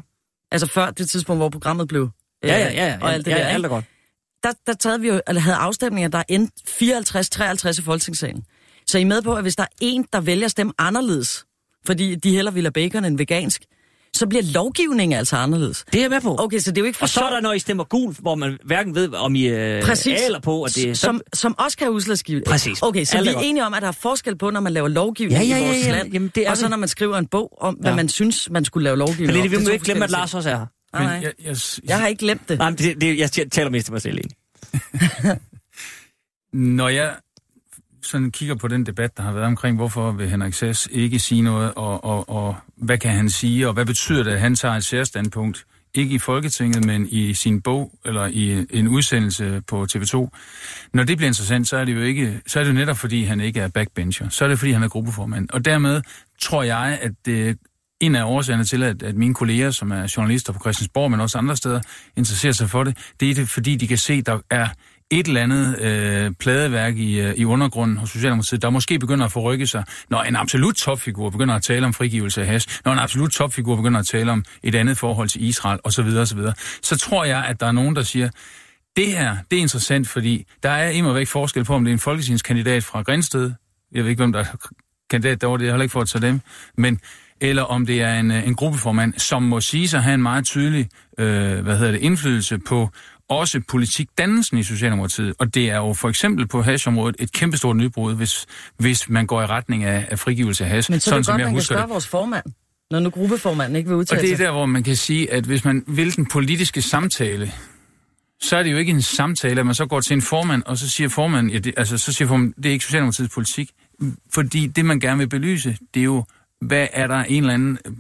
altså før det tidspunkt, hvor programmet blev, Ja, ja, ja, ja, og alt det ja, der, ja, alt er godt. der, der taget vi jo, eller havde afstemninger, der endte 54-53 i Folketingssalen. Så I er med på, at hvis der er en, der vælger at stemme anderledes, fordi de heller vil have bacon end vegansk, så bliver lovgivningen altså anderledes. Det er jeg med på. Okay, så det er jo ikke for Og så er der, når I stemmer gul, hvor man hverken ved, om I øh, eller på, at det som, som også kan have udslagsgivende. Præcis. Okay, så Alt vi er enige om, at der er forskel på, når man laver lovgivning Ja, ja, i ja, vores ja. land, Jamen, det er og så når man skriver en bog om, hvad Ja. man synes, man skulle lave lovgivning Men om. det, vi må ikke glemme, at Lars også er her. Men nej. jeg, jeg, Jeg har ikke glemt det. Nej, men det, det, jeg taler mest til mig selv egentlig. Når jeg sådan kigger på den debat, der har været omkring, hvorfor vil Henrik Sass ikke sige noget, og, og, og hvad kan han sige, og hvad betyder det, at han tager et særstandpunkt, ikke i Folketinget, men i sin bog, eller i en udsendelse på TV2. Når det bliver interessant, så er det jo ikke, så er det jo netop, fordi han ikke er backbencher. Så er det, fordi han er gruppeformand. Og dermed tror jeg, at det en af årsagerne til, at, at mine kolleger, som er journalister på Christiansborg, men også andre steder, interesserer sig for det, det er det, fordi de kan se, der er et eller andet øh, pladeværk i, øh, i undergrunden hos Socialdemokratiet, der måske begynder at forrykke sig, når en absolut topfigur begynder at tale om frigivelse af hash, når en absolut topfigur begynder at tale om et andet forhold til Israel osv. osv. Så tror jeg, at der er nogen, der siger, det her, det er interessant, fordi der er imod væk forskel på, om det er en folketingskandidat fra Grænsted, jeg ved ikke, hvem der er kandidat derovre, det er heller ikke for at tage dem, men eller om det er en, øh, en gruppeformand, som må sige sig have en meget tydelig øh, hvad hedder det, indflydelse på også politikdannelsen i Socialdemokratiet. Og det er jo for eksempel på hashområdet et kæmpestort nybrud, hvis, hvis man går i retning af, af frigivelse af hash, Men så er sådan det som godt, jeg man kan spørge det. vores formand, når nu gruppeformanden ikke vil Og udtale det er sig. der, hvor man kan sige, at hvis man vil den politiske samtale, så er det jo ikke en samtale, at man så går til en formand, og så siger formanden, ja, det, altså, så siger formanden, det er ikke Socialdemokratiets politik. Fordi det, man gerne vil belyse, det er jo, hvad er der en eller anden øh,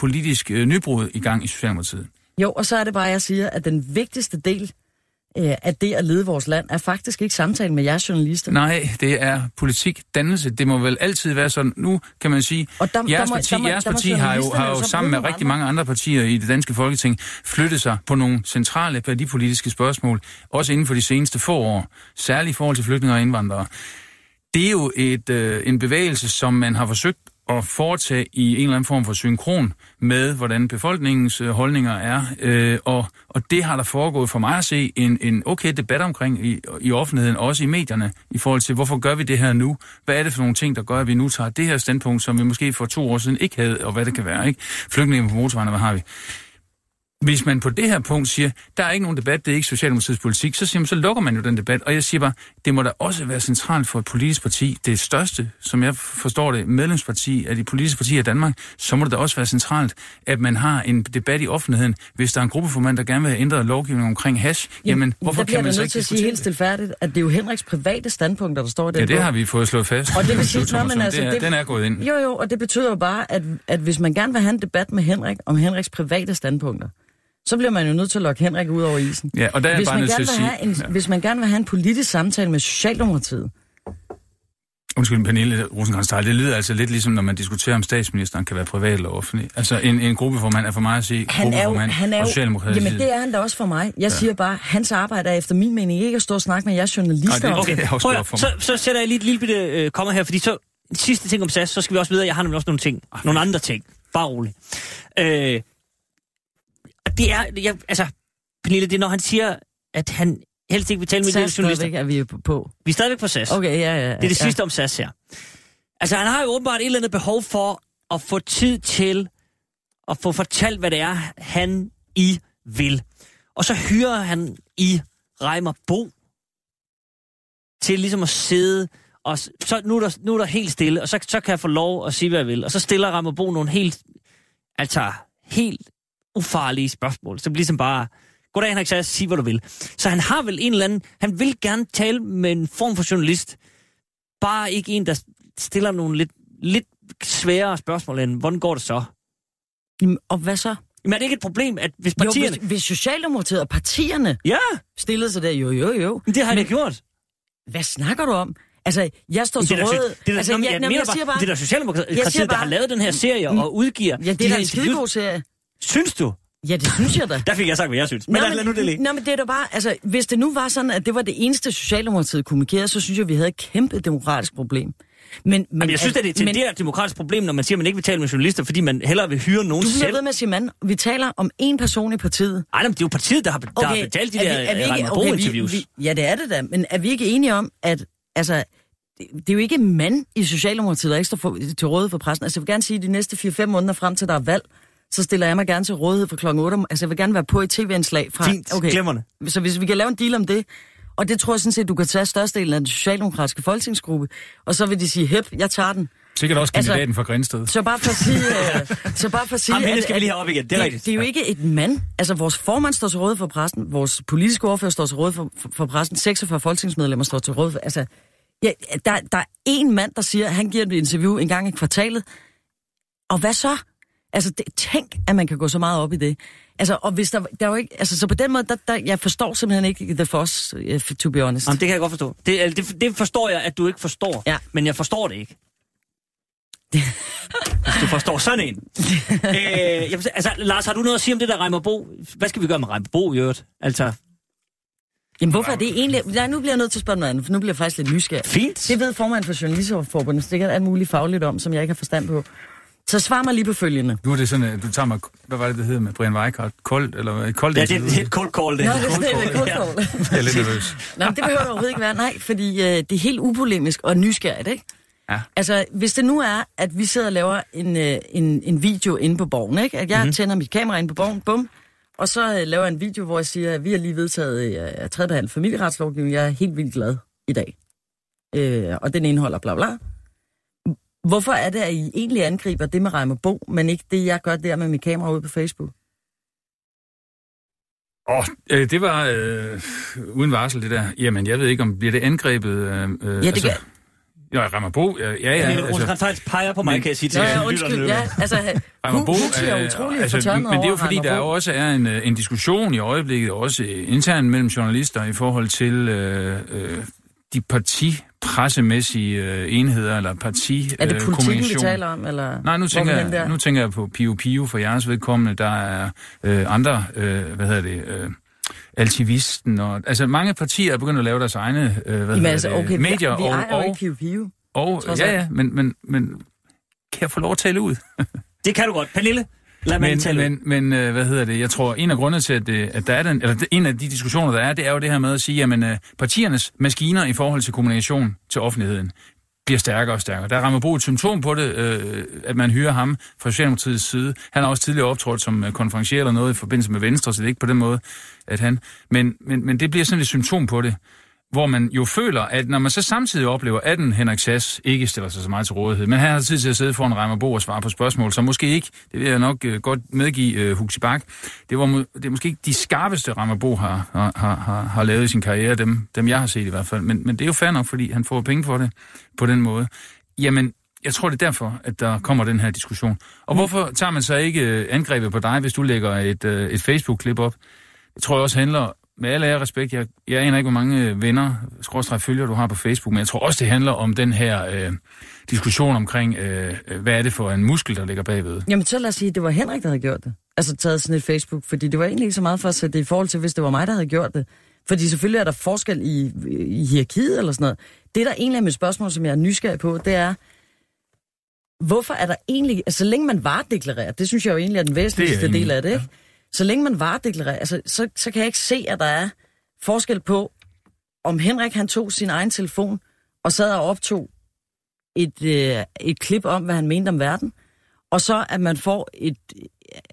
politisk øh, nybrud i gang i Socialdemokratiet? Jo, og så er det bare, jeg siger, at den vigtigste del øh, af det at lede vores land, er faktisk ikke samtalen med jeres journalister. Nej, det er politik, dannelse. Det må vel altid være sådan. Nu kan man sige, Og der- jeres der må- parti, der må- jeres der må parti har jo, journalisterne har jo jo så sammen med rigtig andre. mange andre partier i det danske folketing flyttet sig på nogle centrale værdipolitiske spørgsmål, også inden for de seneste få år, særligt i forhold til flygtninge og indvandrere. det er jo et, øh, en bevægelse, som man har forsøgt at foretage i en eller anden form for synkron med, hvordan befolkningens øh, holdninger er. Øh, og, og det har der foregået for mig at se en, en okay debat omkring i, i offentligheden, også i medierne, i forhold til, hvorfor gør vi det her nu? Hvad er det for nogle ting, der gør, at vi nu tager det her standpunkt, som vi måske for to år siden ikke havde, og hvad det kan være, ikke? Flygtninge på motorvejen, hvad har vi? Hvis man på det her punkt siger, der er ikke nogen debat, det er ikke Socialdemokratiets politik, så, siger man, så lukker man jo den debat. Og jeg siger bare, det må da også være centralt for et politisk parti, det største, som jeg forstår det, medlemsparti af de politiske partier i Danmark, så må det da også være centralt, at man har en debat i offentligheden. Hvis der er en gruppeformand, der gerne vil have ændret lovgivningen omkring hash, jamen, jamen hvorfor kan man så ikke til at sige helt stilfærdigt, at det er jo Henriks private standpunkter, der står i den Ja, det har vi fået slået fast. Og det vil sige, når man altså, det er, det, den er gået ind. Jo, jo, og det betyder jo bare, at, at hvis man gerne vil have en debat med Henrik om Henriks private standpunkter, så bliver man jo nødt til at lokke Henrik ud over isen. Ja, og der er hvis, bare man nødt til gerne at vil sige... have en, ja. hvis man gerne vil have en politisk samtale med Socialdemokratiet, Undskyld, Pernille rosenkrantz det lyder altså lidt ligesom, når man diskuterer, om statsministeren kan være privat eller offentlig. Altså, en, en gruppeformand er for mig at sige, han er jo, gruppeformand han er jo, Socialdemokratiet. jamen det er han da også for mig. Jeg ja. siger bare, hans arbejde er efter min mening ikke at stå og snakke med jeres journalister. Nej, det- okay. det Prøv, så, så sætter jeg lige et lille bitte øh, kommer her, fordi så sidste ting om SAS, så skal vi også videre. Jeg har nemlig også nogle ting, nogle andre ting. Bare roligt. Øh, det er, jeg, altså, Pernille, det er, når han siger, at han helst ikke vil tale med de journalister. er vi på-. Vi er stadigvæk på SAS. Okay, ja, ja. Det er det ja. sidste om SAS her. Altså, han har jo åbenbart et eller andet behov for at få tid til at få fortalt, hvad det er, han I vil. Og så hyrer han I Reimer Bo til ligesom at sidde, og så nu er der, nu er der helt stille, og så, så kan jeg få lov at sige, hvad jeg vil. Og så stiller Reimer Bo nogle helt, altså helt ufarlige spørgsmål. Bliver ligesom bare, goddag Henrik Sass, sig hvad du vil. Så han har vel en eller anden, han vil gerne tale med en form for journalist, bare ikke en, der stiller nogle lidt, lidt sværere spørgsmål end, hvordan går det så? Jamen, Og hvad så? Men er det ikke et problem, at hvis Jo, partierne... hvis, hvis Socialdemokratiet og partierne Ja, stillede sig der, jo, jo, jo. men det har de gjort. Hvad snakker du om? Altså, jeg står til råd... det er altså, jeg, jeg, mener jeg siger bare, det er Jeg Socialdemokratiet, der har lavet den her serie og udgiver ja, det de er da en skidegod serie. Synes du? Ja, det synes jeg da. Der fik jeg sagt, hvad jeg synes. Men lad, lad nu det ligge. Nå, men det er da bare, altså, hvis det nu var sådan, at det var det eneste Socialdemokratiet kommunikerede, så synes jeg, vi havde et kæmpe demokratisk problem. Men, men, Men jeg synes, at det er men, et et demokratisk problem, når man siger, at man ikke vil tale med journalister, fordi man hellere vil hyre nogen Du bliver selv. ved med at sige, mand, vi taler om én person i partiet. Ej, men det er jo partiet, der har, der har betalt de er der vi- er vi ikke- Reimer okay, vi- Bo-interviews. vi- Ja, det er det da, men er vi ikke enige om, at altså, det, det er jo ikke mand i Socialdemokratiet, der ikke står for, til rådighed for pressen. Altså, jeg vil gerne sige, at de næste 4-5 måneder frem til der er valg, så stiller jeg mig gerne til rådighed for klokken 8. om- Altså, jeg vil gerne være på i tv-indslag fra... Fint, glimrende. Så hvis vi kan lave en deal om det, og det tror jeg sådan set, du kan tage størstedelen af den socialdemokratiske folketingsgruppe, og så vil de sige, hep, jeg tager den. Sikkert også Altså- kandidaten fra Grænsted. Så bare for at sige... øh, så bare for at sige Ham hende at- skal vi lige have op igen, det er det, rigtigt. Det er jo ikke et mand. Altså, vores formand står til rådighed for pressen, vores politiske ordfører står til rådighed for, for, for pressen, 46 folketingsmedlemmer står til rådighed for... Altså, ja, der, der er en mand, der siger, at han giver et interview en gang i kvartalet. Og hvad så? Altså, det, tænk, at man kan gå så meget op i det. Altså, og hvis der, der er jo ikke... Altså, så på den måde, der, der, jeg forstår simpelthen ikke The Foss, uh, to be honest. Jamen, det kan jeg godt forstå. Det, altså, det, det forstår jeg, at du ikke forstår. Ja. Men jeg forstår det ikke. Hvis du forstår sådan en. øh, forstår- altså, Lars, har du noget at sige om det der Reimer Bo? Hvad skal vi gøre med Reimer Bo i øvrigt? Altså, Jamen, hvorfor er det egentlig... Nej, nu bliver jeg nødt til at spørge noget andet, for nu bliver jeg faktisk lidt nysgerrig. fint. Det ved formanden for Journalisterforbundet sikkert alt muligt fagligt om, som jeg ikke har forstand på. Så svar mig lige på følgende. Nu er det sådan, at du tager mig, hvad var det, det hed med Brian Weikart? Koldt, eller hvad? Koldt Ja, det, det er et cold call, det. Nå, det er call, cold ja. call. Jeg er lidt nervøs. Nå, det behøver det overhovedet ikke være. Nej, fordi øh, det er helt upolemisk og nysgerrigt, ikke? Ja. Altså, hvis det nu er, at vi sidder og laver en, øh, en, en video inde på borgen, ikke? At jeg Mhm. mm-hmm. tænder mit kamera inde på borgen, bum, og så øh, laver jeg en video, hvor jeg siger, at vi har lige vedtaget øh, tredje behandlet familieretslovgivning. Jeg er helt vildt glad i dag. Øh, og den indeholder bla bla. Hvorfor er det, at I egentlig angriber det med Reimer Bo, men ikke det, jeg gør der med mit kamera ude på Facebook? Åh, oh, øh, det var øh, uden varsel, det der. Jamen, jeg ved ikke, om bliver det angrebet... Øh, øh, Ja, det gør... Ja, rammer bo, ja, ja, ja Ja, altså, peger på mig, Men- kan jeg sige til Ja, ja, undskyld, ja, altså, Reimer Bo, er øh, utrolig altså, Men det er jo fordi, Reimer der Bo. jo også er en, øh, en diskussion i øjeblikket, også internt mellem journalister, i forhold til øh, øh, de partipressemæssige øh, enheder, eller parti Er det øh, politikken, vi taler om? Eller Nej, nu tænker, er jeg, nu tænker jeg på Pio Pio for jeres vedkommende. Der er øh, andre, øh, hvad hedder det, øh, Altivisten, og altså mange partier er begyndt at lave deres egne øh, hvad Jamen, hedder altså, det, okay, medier, vi, vi og, ejer jo og, ikke Piu Piu. og, ja, ja, men, men, men kan jeg få lov at tale ud? Det kan du godt. Pernille, lad Men, tale men, men øh, hvad hedder det? Jeg tror, en af grundene til, at, at der er den, eller en af de diskussioner, der er, det er jo det her med at sige, jamen øh, partiernes maskiner i forhold til kommunikation til offentligheden bliver stærkere og stærkere. Der rammer Bo et symptom på det, øh, at man hyrer ham fra Socialdemokratiets side. Han har også tidligere optrådt som øh, konferencier eller noget i forbindelse med Venstre, så det er ikke på den måde, at han... Men, men, men det bliver sådan et symptom på det hvor man jo føler, at når man så samtidig oplever, at den Henrik Sass ikke stiller sig så meget til rådighed, men han har tid til at sidde foran Reimer Bo og svare på spørgsmål, så måske ikke, det vil jeg nok øh, godt medgive øh, Huxi Bak, det, var, det er måske ikke de skarpeste Reimer Bo har, har, har, har, lavet i sin karriere, dem, dem jeg har set i hvert fald, men, men det er jo fair nok, fordi han får penge for det på den måde. Jamen, jeg tror, det er derfor, at der kommer den her diskussion. Og hvorfor tager man så ikke øh, angrebet på dig, hvis du lægger et, øh, et Facebook-klip op? Det tror jeg også handler, med alle ære respekt, jeg, jeg aner ikke, hvor mange øh, venner, skråstrej følger du har på Facebook, men jeg tror også, det handler om den her øh, diskussion omkring, øh, øh, hvad er det for en muskel, der ligger bagved. Jamen, så lad os sige, at det var Henrik, der havde gjort det. Altså taget sådan et Facebook, fordi det var egentlig ikke så meget for at sætte det i forhold til, hvis det var mig, der havde gjort det. Fordi selvfølgelig er der forskel i, i hierarkiet eller sådan noget. Det, der egentlig er mit spørgsmål, som jeg er nysgerrig på, det er, hvorfor er der egentlig, altså så længe man varedeklarerer, det synes jeg jo egentlig er den væsentligste i, del af det, ikke? Så længe man varedeklarerer, altså, så, så kan jeg ikke se, at der er forskel på, om Henrik han tog sin egen telefon og sad og optog et, øh, et klip om, hvad han mente om verden, og så at man får et...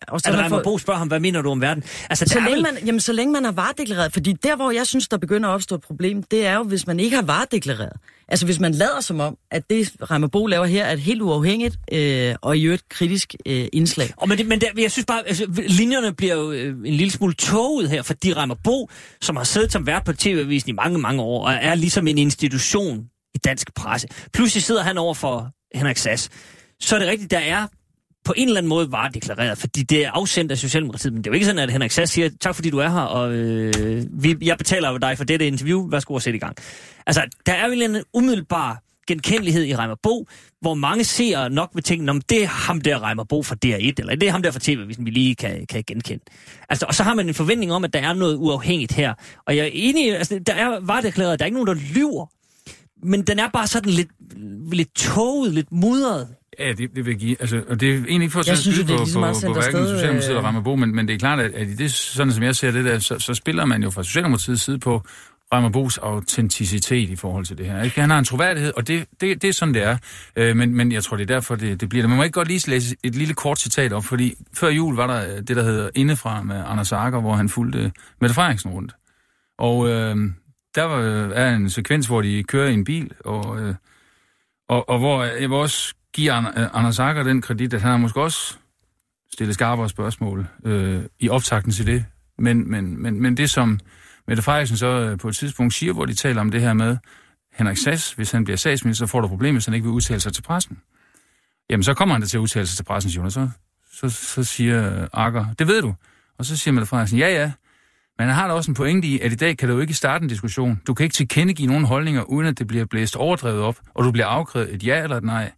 Og så man Reimer Bo spørger ham, hvad mener du om verden? Altså, så der længe, vel... man, jamen, så længe man har varedeklareret, fordi der, hvor jeg synes, der begynder at opstå et problem, det er jo, hvis man ikke har varedeklareret. Altså, hvis man lader som om, at det, Reimer Bo laver her, er et helt uafhængigt øh, og i øvrigt kritisk øh, indslag. Og men, det, men der, jeg synes bare, altså, linjerne bliver jo øh, en lille smule tåget her, fordi Reimer Bo, som har siddet som vært på TV-avisen i mange, mange år, og er ligesom en institution i dansk presse. Pludselig sidder han over for Henrik Sass. Så er det rigtigt, der er på en eller anden måde var deklareret, fordi det er afsendt af Socialdemokratiet, men det er jo ikke sådan, at Henrik Sass siger, tak fordi du er her, og øh, vi, jeg betaler dig for dette interview, værsgo at sætte i gang. Altså, der er jo en eller anden umiddelbar genkendelighed i Reimer Bo, hvor mange ser nok vil tænke, om det er ham der Reimer Bo fra DR1, eller det er ham der fra TV, hvis vi lige kan, kan genkende. Altså, og så har man en forventning om, at der er noget uafhængigt her. Og jeg er enig, altså, der er, var deklareret, der er ikke nogen, der lyver, men den er bare sådan lidt, lidt toget, lidt mudret. Ja, det, det vil give. Altså, og det er egentlig ikke for at Jeg synes det er på, lige så meget på, sendt på hverken Socialdemokratiet eller øh. Rammerbo, men, men det er klart, at, at i det, sådan som jeg ser det der, så, så spiller man jo fra Socialdemokratiets side på Rammerbos autenticitet i forhold til det her. Ikke? Han har en troværdighed, og det, det, det er sådan, det er. Øh, men, men jeg tror, det er derfor, det, det bliver det. Man må ikke godt lige læse et lille kort citat op, fordi før jul var der øh, det, der hedder Indefra med Anders Akker, hvor han fulgte Mette Frederiksen rundt. Og øh, der var, er en sekvens, hvor de kører i en bil, og, øh, og, og hvor jeg vil også give øh, Anders Akker den kredit, at han har måske også stillet skarpere spørgsmål øh, i optakten til det. Men, men, men, men det, som Mette Frederiksen så øh, på et tidspunkt siger, hvor de taler om det her med, Henrik Sass, hvis han bliver statsminister, så får du problemer, hvis han ikke vil udtale sig til pressen. Jamen, så kommer han da til at udtale sig til pressen, Jonas. Så, så, så siger øh, Akker, det ved du. Og så siger Mette Frederiksen, ja, ja. Men han har da også en pointe i, at i dag kan du jo ikke starte en diskussion. Du kan ikke tilkendegive nogen holdninger, uden at det bliver blæst overdrevet op, og du bliver afkrævet et ja eller et nej.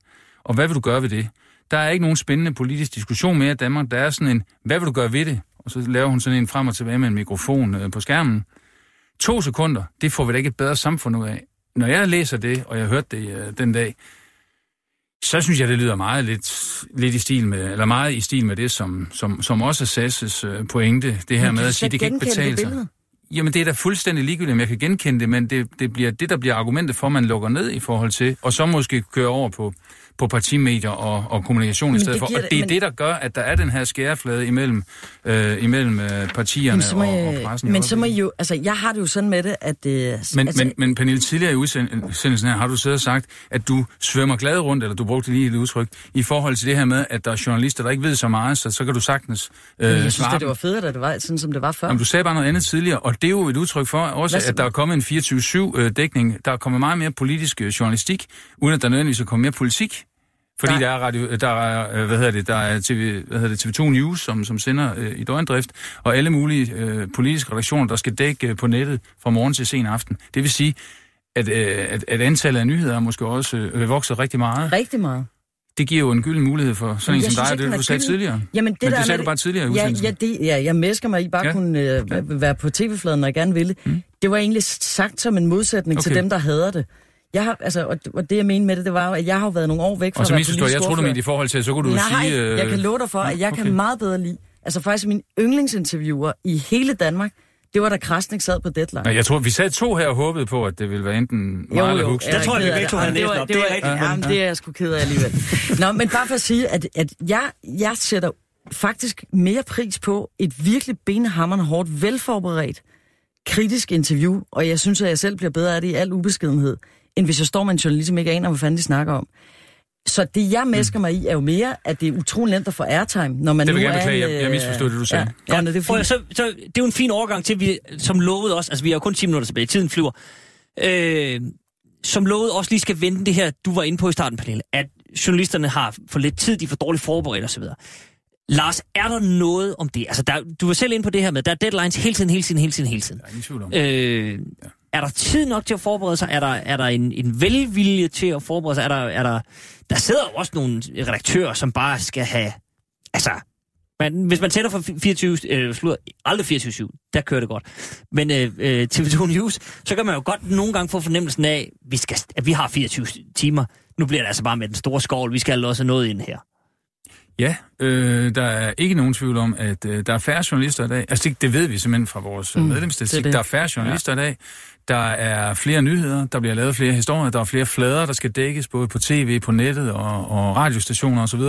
Og hvad vil du gøre ved det? Der er ikke nogen spændende politisk diskussion mere i Danmark. Der er sådan en, hvad vil du gøre ved det? Og så laver hun sådan en frem og tilbage med en mikrofon øh, på skærmen. To sekunder, det får vi da ikke et bedre samfund ud af. Når jeg læser det, og jeg hørte det øh, den dag, så synes jeg, det lyder meget lidt, lidt i stil med, eller meget i stil med det, som, som, som også er Sasses øh, pointe, det her Men med at sige, det kan ikke betale sig. Jamen, det er da fuldstændig ligegyldigt, om jeg kan genkende det, men det, det bliver det, der bliver argumentet for, at man lukker ned i forhold til, og så måske køre over på, på partimedier og, og kommunikation i Men stedet det for. Og det- er men- det, der gør, at der er den her skæreflade imellem, øh, imellem øh, partierne Men må, og, og jeg, pressen. men så må I jo, altså jeg har det jo sådan med det, at... Øh, Men, altså, men, men Pernille, tidligere i udsendelsen her har du siddet og sagt, at du svømmer glad rundt, eller du brugte lige et udtryk, i forhold til det her med, at der er journalister, der ikke ved så meget, så, så kan du sagtens øh, jeg synes, at det var federe, da det var sådan, som det var før. Jamen, du sagde bare noget andet tidligere, og det er jo et udtryk for også, at der er kommet en 24-7-dækning. Der er kommet meget mere politisk øh, journalistik, uden at der nødvendigvis er kommet mere politik. Fordi Nej. der er, radio, der er, øh, hvad hedder det, der er TV, hvad hedder det, TV2 News, som, som sender øh, i døgndrift, og alle mulige øh, politiske redaktioner, der skal dække øh, på nettet fra morgen til sen aften. Det vil sige, at, øh, at, at antallet af nyheder er måske også øh, vokset rigtig meget. Rigtig meget. det giver jo en gylden mulighed for sådan en som dig, ikke, det du sagde gylden. tidligere. Jamen, det Men der det sagde du bare tidligere i ja, ja, det, ja, jeg mesker mig i bare Ja. kunne øh, ja. være på tv-fladen, når jeg gerne ville. Mm. Det var egentlig sagt som en modsætning okay. til dem, der hader det. Jeg har, altså, og, og det jeg mener med det, det var jo, at jeg har jo været nogle år væk fra Og så at være misforstår jeg, politisk jeg troede du mente i forhold til, så kunne du Nej, sige... øh, jeg kan love dig for, at jeg okay. kan meget bedre lide. Altså faktisk min yndlingsinterviewer i hele Danmark, det var da Krasnik sad på Deadline. Nej, jeg tror, vi sad to her og håbede på, at det ville være enten mig eller Huxi. jeg Der tror jeg, vi begge to det. havde Jamen, læst var-. Det er var-. Jamen, det er jeg sgu ked af alligevel. Nå, men bare for at sige, at, at jeg, jeg sætter faktisk mere pris på et virkelig benhammerende hårdt, velforberedt, kritisk interview, og jeg synes, at jeg selv bliver bedre af det i al ubeskedenhed, end hvis jeg står med en journalist, som ikke aner, hvad fanden de snakker om. Så det, jeg mesker mig i, er jo mere, at det er utrolig nemt at få airtime, når man Det vil nu jeg er beklage. Jeg- jeg øh, misforstod det, du sagde. Ja, ja, det er fint. så, så, det er jo en fin overgang til, vi, som lovede os, altså vi har jo kun 10 minutter tilbage, tiden flyver, øh, som lovede også lige skal vende det her, du var inde på i starten, Pernille, at journalisterne har for lidt tid, de er for dårligt forberedt osv. Lars, er der noget om det? Altså, der, du var selv inde på det her med, der er deadlines hele tiden, hele tiden, hele tiden, hele tiden. Der er ingen tvivl om. Øh, er der tid nok til at forberede sig? Er der, er der en, en velvilje til at forberede sig? Er der, er der, der sidder jo også nogle redaktører, som bare skal have... Altså, man, hvis man sætter for 24... Øh, slutter, aldrig 24-7, der kører det godt. Men øh, øh, TV2 News, så kan man jo godt nogle gange få fornemmelsen af, vi skal, at vi har 24 timer. Nu bliver det altså bare med den store skål. Vi skal også noget ind her. Ja, øh, der er ikke nogen tvivl om, at øh, der er færre journalister i dag. Altså det, det ved vi simpelthen fra vores mm, det er medlemsstatistik. Der er færre journalister ja. i dag. Der er flere nyheder, der bliver lavet flere historier, der er flere flader, der skal dækkes både på tv, på nettet og, og radiostationer osv.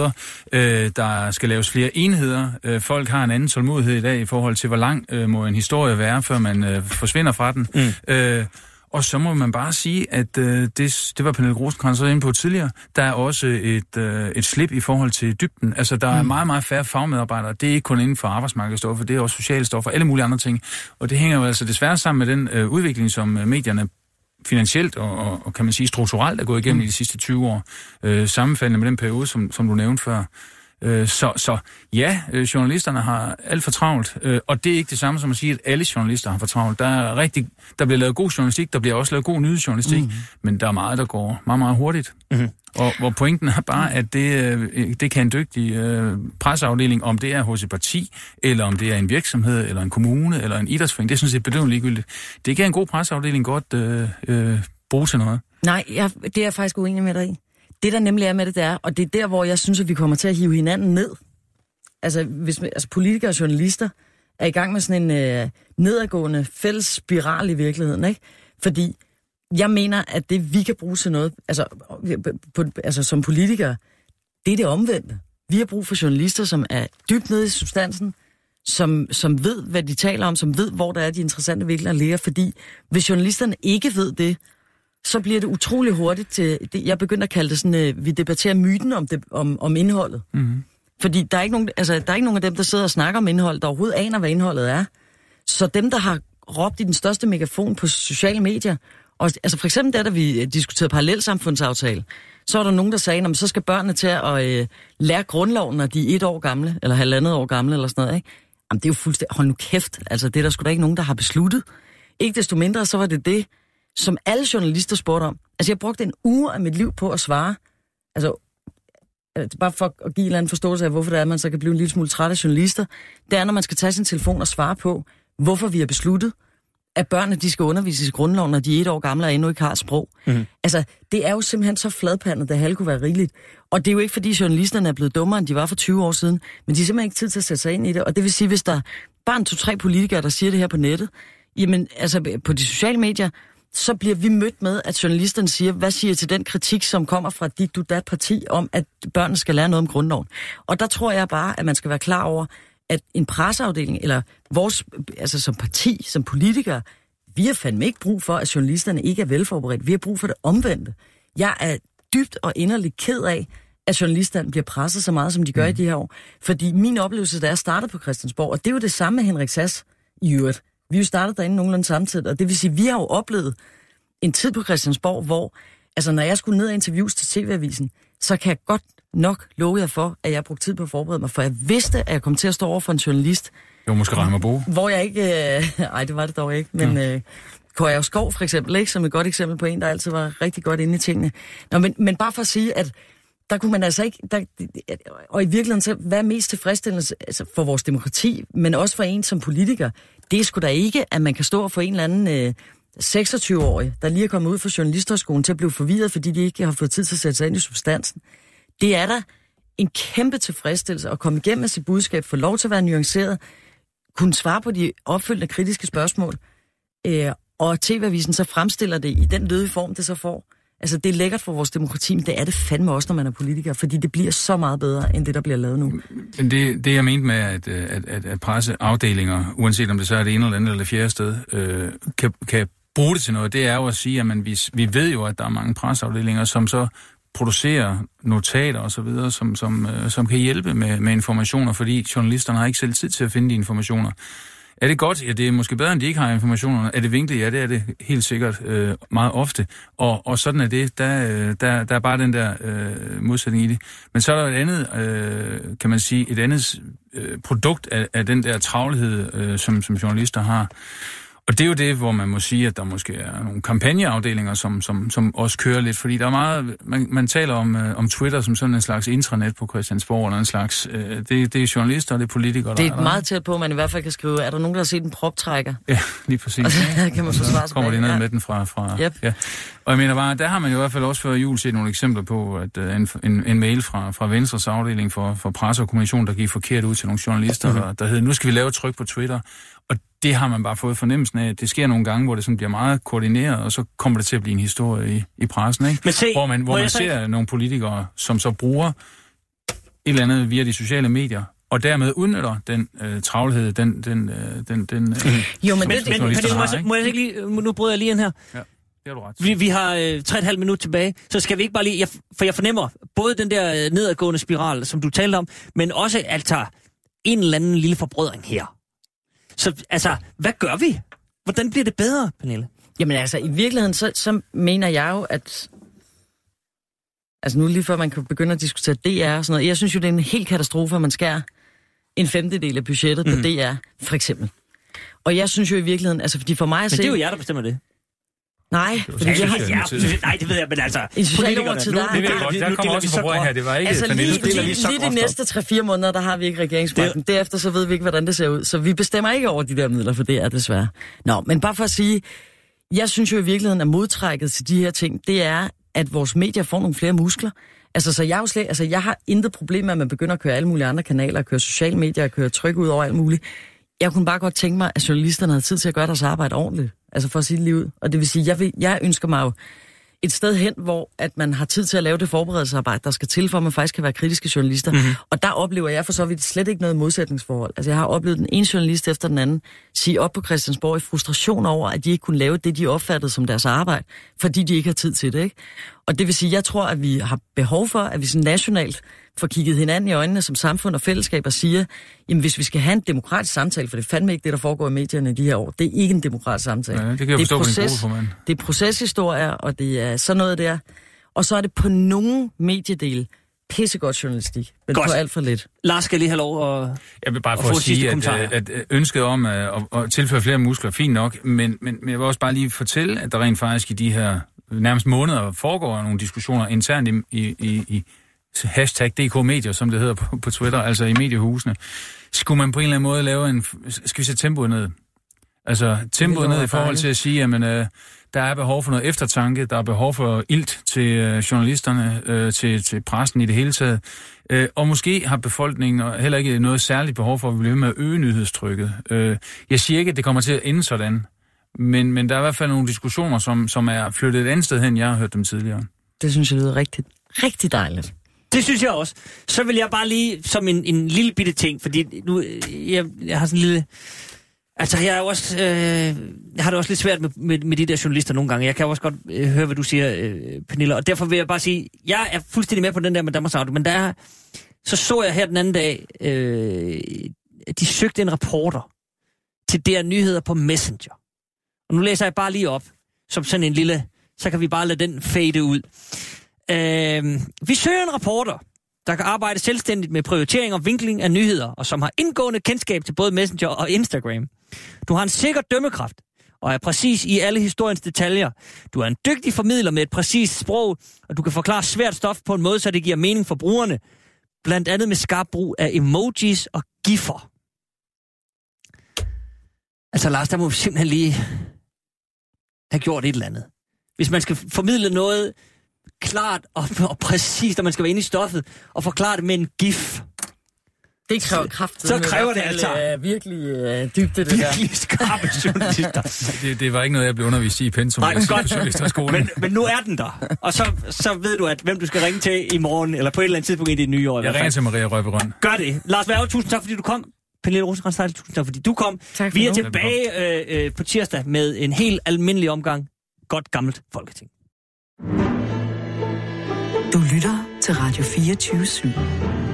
Øh, der skal laves flere enheder. Øh, folk har en anden tålmodighed i dag i forhold til, hvor lang øh, må en historie være, før man øh, forsvinder fra den. Mm. Øh, og så må man bare sige, at øh, det, det var Pernille Rosenkrantz også inde på tidligere, der er også et, øh, et slip i forhold til dybden. Altså, der er meget, meget færre fagmedarbejdere. Det er ikke kun inden for arbejdsmarkedsstoffer, det er også sociale stoffer, alle mulige andre ting. Og det hænger jo altså desværre sammen med den øh, udvikling, som øh, medierne finansielt og, og, og kan man sige strukturelt er gået igennem mm. i de sidste 20 år, øh, sammenfaldende med den periode, som, som du nævnte før. Øh, så, så ja, øh, journalisterne har alt for travlt, øh, og det er ikke det samme som at sige, at alle journalister har for travlt. Der, er rigtig, der bliver lavet god journalistik, der bliver også lavet god nyhedsjournalistik, mm. men der er meget, der går meget, meget hurtigt. Mm. Og hvor pointen er bare, at det, det kan en dygtig øh, presseafdeling, om det er hos et parti, eller om det er en virksomhed, eller en kommune, eller en idrætsforening, det er sådan set bedøvende ligegyldigt. Det kan en god presseafdeling godt øh, øh, bruge til noget. Nej, jeg, det er jeg faktisk uenig med dig i. Det, der nemlig er med det, det er, og det er der, hvor jeg synes, at vi kommer til at hive hinanden ned. Altså, hvis, altså politikere og journalister er i gang med sådan en øh, nedadgående fælles spiral i virkeligheden, ikke? Fordi jeg mener, at det, vi kan bruge til noget, altså, på, altså som politikere, det er det omvendte. Vi har brug for journalister, som er dybt nede i substansen, som, som ved, hvad de taler om, som ved, hvor der er de interessante vinkler ligger, fordi hvis journalisterne ikke ved det, så bliver det utrolig hurtigt til, det, jeg begynder at kalde det sådan, øh, vi debatterer myten om, det, om, om indholdet. Mm-hmm. Fordi der er, ikke nogen, altså, der er ikke nogen af dem, der sidder og snakker om indhold, der overhovedet aner, hvad indholdet er. Så dem, der har råbt i den største megafon på sociale medier, og, altså for eksempel der, da vi diskuterede parallelsamfundsaftale, så var der nogen, der sagde, at så skal børnene til at øh, lære grundloven, når de er et år gamle, eller halvandet år gamle, eller sådan noget. Ikke? Jamen, det er jo fuldstændig... Hold nu kæft. Altså, det er der sgu da ikke nogen, der har besluttet. Ikke desto mindre, så var det det, som alle journalister spurgte om. Altså, jeg brugte en uge af mit liv på at svare. Altså, altså, bare for at give en eller anden forståelse af, hvorfor det er, at man så kan blive en lille smule træt af journalister. Det er, når man skal tage sin telefon og svare på, hvorfor vi har besluttet, at børnene de skal undervises i grundloven, når de er et år gamle og endnu ikke har sprog. Mm. Altså, det er jo simpelthen så fladpandet, det halve kunne være rigeligt. Og det er jo ikke, fordi journalisterne er blevet dummere, end de var for 20 år siden, men de har simpelthen ikke tid til at sætte sig ind i det. Og det vil sige, hvis der bare en to-tre politikere, der siger det her på nettet, jamen, altså på de sociale medier, så bliver vi mødt med, at journalisterne siger, hvad siger I til den kritik, som kommer fra dit, du, dat parti, om at børnene skal lære noget om grundloven. Og der tror jeg bare, at man skal være klar over, at en presseafdeling, eller vores, altså som parti, som politikere, vi har fandme ikke brug for, at journalisterne ikke er velforberedt. Vi har brug for det omvendte. Jeg er dybt og inderligt ked af, at journalisterne bliver presset så meget, som de gør mm. i de her år. Fordi min oplevelse, da jeg startede på Christiansborg, og det er jo det samme med Henrik Sass i øvrigt. Vi er jo startet derinde nogenlunde samtidig, og det vil sige, at vi har jo oplevet en tid på Christiansborg, hvor, altså når jeg skulle ned og interviews til TV-avisen, så kan jeg godt nok love jer for, at jeg brugte tid på at forberede mig, for jeg vidste, at jeg kom til at stå over for en journalist, Det var måske Reimer Bo. hvor jeg ikke... Øh, ej, det var det dog ikke, men... Øh, Kåre Skov for eksempel, ikke, som et godt eksempel på en, der altid var rigtig godt inde i tingene. Nå, men, men bare for at sige, at der kunne man altså ikke... Der, og i virkeligheden, så hvad er mest tilfredsstillende altså for vores demokrati, men også for en som politiker, det er sgu da ikke, at man kan stå og få en eller anden øh, 26-årig, der lige er kommet ud fra journalisterskolen til at blive forvirret, fordi de ikke har fået tid til at sætte sig ind i substansen. Det er da en kæmpe tilfredsstillelse at komme igennem med sit budskab, få lov til at være nuanceret, kunne svare på de opfølgende kritiske spørgsmål, øh, og TV-avisen så fremstiller det i den lødige form, det så får. Altså, det er lækkert for vores demokrati, men det er det fandme også, når man er politiker, fordi det bliver så meget bedre, end det, der bliver lavet nu. Men det, det jeg mente med, at, at, at, at presseafdelinger, uanset om det så er det ene eller andet eller det fjerde sted, øh, kan, kan bruge det til noget, det er jo at sige, at man, vi, vi ved jo, at der er mange presseafdelinger, som så producerer notater og så videre, som, som, øh, som kan hjælpe med, med informationer, fordi journalisterne har ikke selv tid til at finde de informationer. Er det godt? Ja, det er måske bedre, end de ikke har informationerne. Er det vinklet? Ja, det er det helt sikkert øh, meget ofte. Og, og sådan er det. Der, øh, der, der er bare den der øh, modsætning i det. Men så er der et andet, øh, kan man sige, et andet øh, produkt af, af den der travlhed, øh, som, som journalister har. Og det er jo det, hvor man må sige, at der måske er nogle kampagneafdelinger, som, som, som også kører lidt, fordi der er meget, man, man taler om, øh, om Twitter som sådan en slags intranet på Christiansborg, eller en slags, øh, det, det er journalister, og det er politikere, Det er der er meget tæt på, at man i hvert fald kan skrive, er der nogen, der har set en proptrækker? Ja, lige præcis. Og så kan man Så kommer de ned ja. med den fra... fra Yep. ja. Og jeg mener bare, der har man jo i hvert fald også før jul set nogle eksempler på, at uh, en, en, en mail fra, fra Venstres afdeling for, for presse og kommunikation, der gik forkert ud til nogle journalister, Mhm. mm-hmm. der, der hed, nu skal vi lave tryk på Twitter. Og det har man bare fået fornemmelsen af, at det sker nogle gange, hvor det sådan bliver meget koordineret, og så kommer det til at blive en historie i, i pressen, ikke? Men se, hvor man, hvor man ser nogle politikere, som så bruger et eller andet via de sociale medier, og dermed udnytter den øh, travlhed, den, den, øh, den, den øh, Jo, men det, men Pernille, må, har, jeg, må jeg ikke lige, nu bryder jeg lige ind her. det har du ret. Vi, vi har øh, tre og et halvt minut tilbage, så skal vi ikke bare lige... Jeg, for jeg fornemmer både den der øh, nedadgående spiral, som du talte om, men også altså en eller anden lille forbrødring her. Så altså, hvad gør vi? Hvordan bliver det bedre, Pernille? Jamen altså, i virkeligheden, så, så mener jeg jo, at... Altså nu lige før man kan begynde at diskutere DR og sådan noget. Jeg synes jo, det er en helt katastrofe, at man skærer en femtedel af budgettet mm. på DR, for eksempel. Og jeg synes jo i virkeligheden, altså fordi for mig at Men se... det er jo jer, der bestemmer det. Nej, fordi Ja, jeg har... det Ja, nej, det ved jeg, men altså... I Socialdemokratiet, der nu- har- Det ved jeg nu- godt. nu Der kommer også vi en så forbrødring her. Det var ikke Altså lige, lige, lige, så lige de næste 3-4 måneder, der har vi ikke regeringsmagten. Derefter så ved vi ikke, hvordan det ser ud. Så vi bestemmer ikke over de der midler for det er desværre. Nå, men bare for at sige, jeg synes jo i virkeligheden, at modtrækket til de her ting, det er, at vores medier får nogle flere muskler. Altså, så jeg, jo slet, altså, jeg har intet problem med, at man begynder at køre alle mulige andre kanaler, at køre sociale medier, at køre tryk ud over alt muligt. Jeg kunne bare godt tænke mig, at journalisterne havde tid til at gøre deres arbejde ordentligt. Altså for lige ud. Og det vil sige, jeg, vil, jeg ønsker mig jo et sted hen, hvor at man har tid til at lave det forberedelsesarbejde, der skal til, for at man faktisk kan være kritiske journalister. Mm-hmm. Og der oplever jeg for så vidt slet ikke noget modsætningsforhold. Altså jeg har oplevet den ene journalist efter den anden sige op på Christiansborg i frustration over, at de ikke kunne lave det, de opfattede som deres arbejde, fordi de ikke har tid til det. Ikke? Og det vil sige, jeg tror, at vi har behov for, at vi sådan nationalt får kigget hinanden i øjnene som samfund og fællesskab og siger, jamen hvis vi skal have en demokratisk samtale, for det er fandme ikke det, der foregår i medierne i de her år, det er ikke en demokratisk samtale. Ja, det kan jeg forstå på din gruppeformand. Det er proceshistorier, og det er sådan noget der. Og så er det på nogle mediedele pissegodt journalistik, men Godt. på alt for lidt. Lars skal lige have lov at... Jeg vil bare for få at sidste sige, at, kommentarer. at, at ønsket om at, at, at tilføre flere muskler er fint nok, men, men, men jeg vil også bare lige fortælle, at der rent faktisk i de her nærmest måneder foregår nogle diskussioner internt i, i, i hashtag DK Medier, som det hedder på, på Twitter, altså i mediehusene. Skulle man på en eller anden måde lave en... Skal vi sætte tempoet ned? Altså tempoet ned i forhold til at sige, at øh, der er behov for noget eftertanke, der er behov for ilt til øh, journalisterne, øh, til, til pressen i det hele taget. Øh, og måske har befolkningen heller ikke noget særligt behov for at blive ved med at øge nyhedstrykket. Øh, jeg siger ikke, at det kommer til at ende sådan, men, men der er i hvert fald nogle diskussioner, som, som er flyttet et andet sted hen, jeg har hørt dem tidligere. Det synes jeg lyder rigtig, rigtig dejligt. Det synes jeg også. Så vil jeg bare lige, som en, en lille bitte ting, fordi nu, øh, jeg, jeg har sådan en lille... Altså, jeg, er også, øh, jeg har det også lidt svært med, med, med de der journalister nogle gange. Jeg kan også godt øh, høre, hvad du siger, øh, Pernille. Og derfor vil jeg bare sige, jeg er fuldstændig med på den der med Danmarks Radio, men der er, så så jeg her den anden dag, øh, de søgte en reporter til der nyheder på Messenger. Og nu læser jeg bare lige op, som sådan en lille, så kan vi bare lade den fade ud. Øh, vi søger en reporter, der kan arbejde selvstændigt med prioritering og vinkling af nyheder, og som har indgående kendskab til både Messenger og Instagram. Du har en sikker dømmekraft, og er præcis i alle historiens detaljer. Du er en dygtig formidler med et præcist sprog, og du kan forklare svært stof på en måde, så det giver mening for brugerne. Blandt andet med skarp brug af emojis og giffer. Altså Lars, der må vi simpelthen lige have gjort et eller andet. Hvis man skal formidle noget klart og, og præcist, og man skal være inde i stoffet, og forklare det med en gif. Det kræver kraft. Så kræver det altså. Uh, virkelig uh, dybde, det der. Virkelig skarpe journalister. Det, det var ikke noget, jeg blev undervist i i pensum. Nej, i godt. Men, men nu er den der. Og så, så ved du, at hvem du skal ringe til i morgen, eller på et eller andet tidspunkt i det nye år. Jeg ringer til Maria Røberøn. Gør det. Lars Værge, tusind tak, fordi du kom. Pernille Rosenkrantz, tusind tak, fordi du kom. Tak for Vi er nu. tilbage øh, øh, på tirsdag med en helt almindelig omgang. Godt gammelt folketing. Du lytter til Radio 24 /7.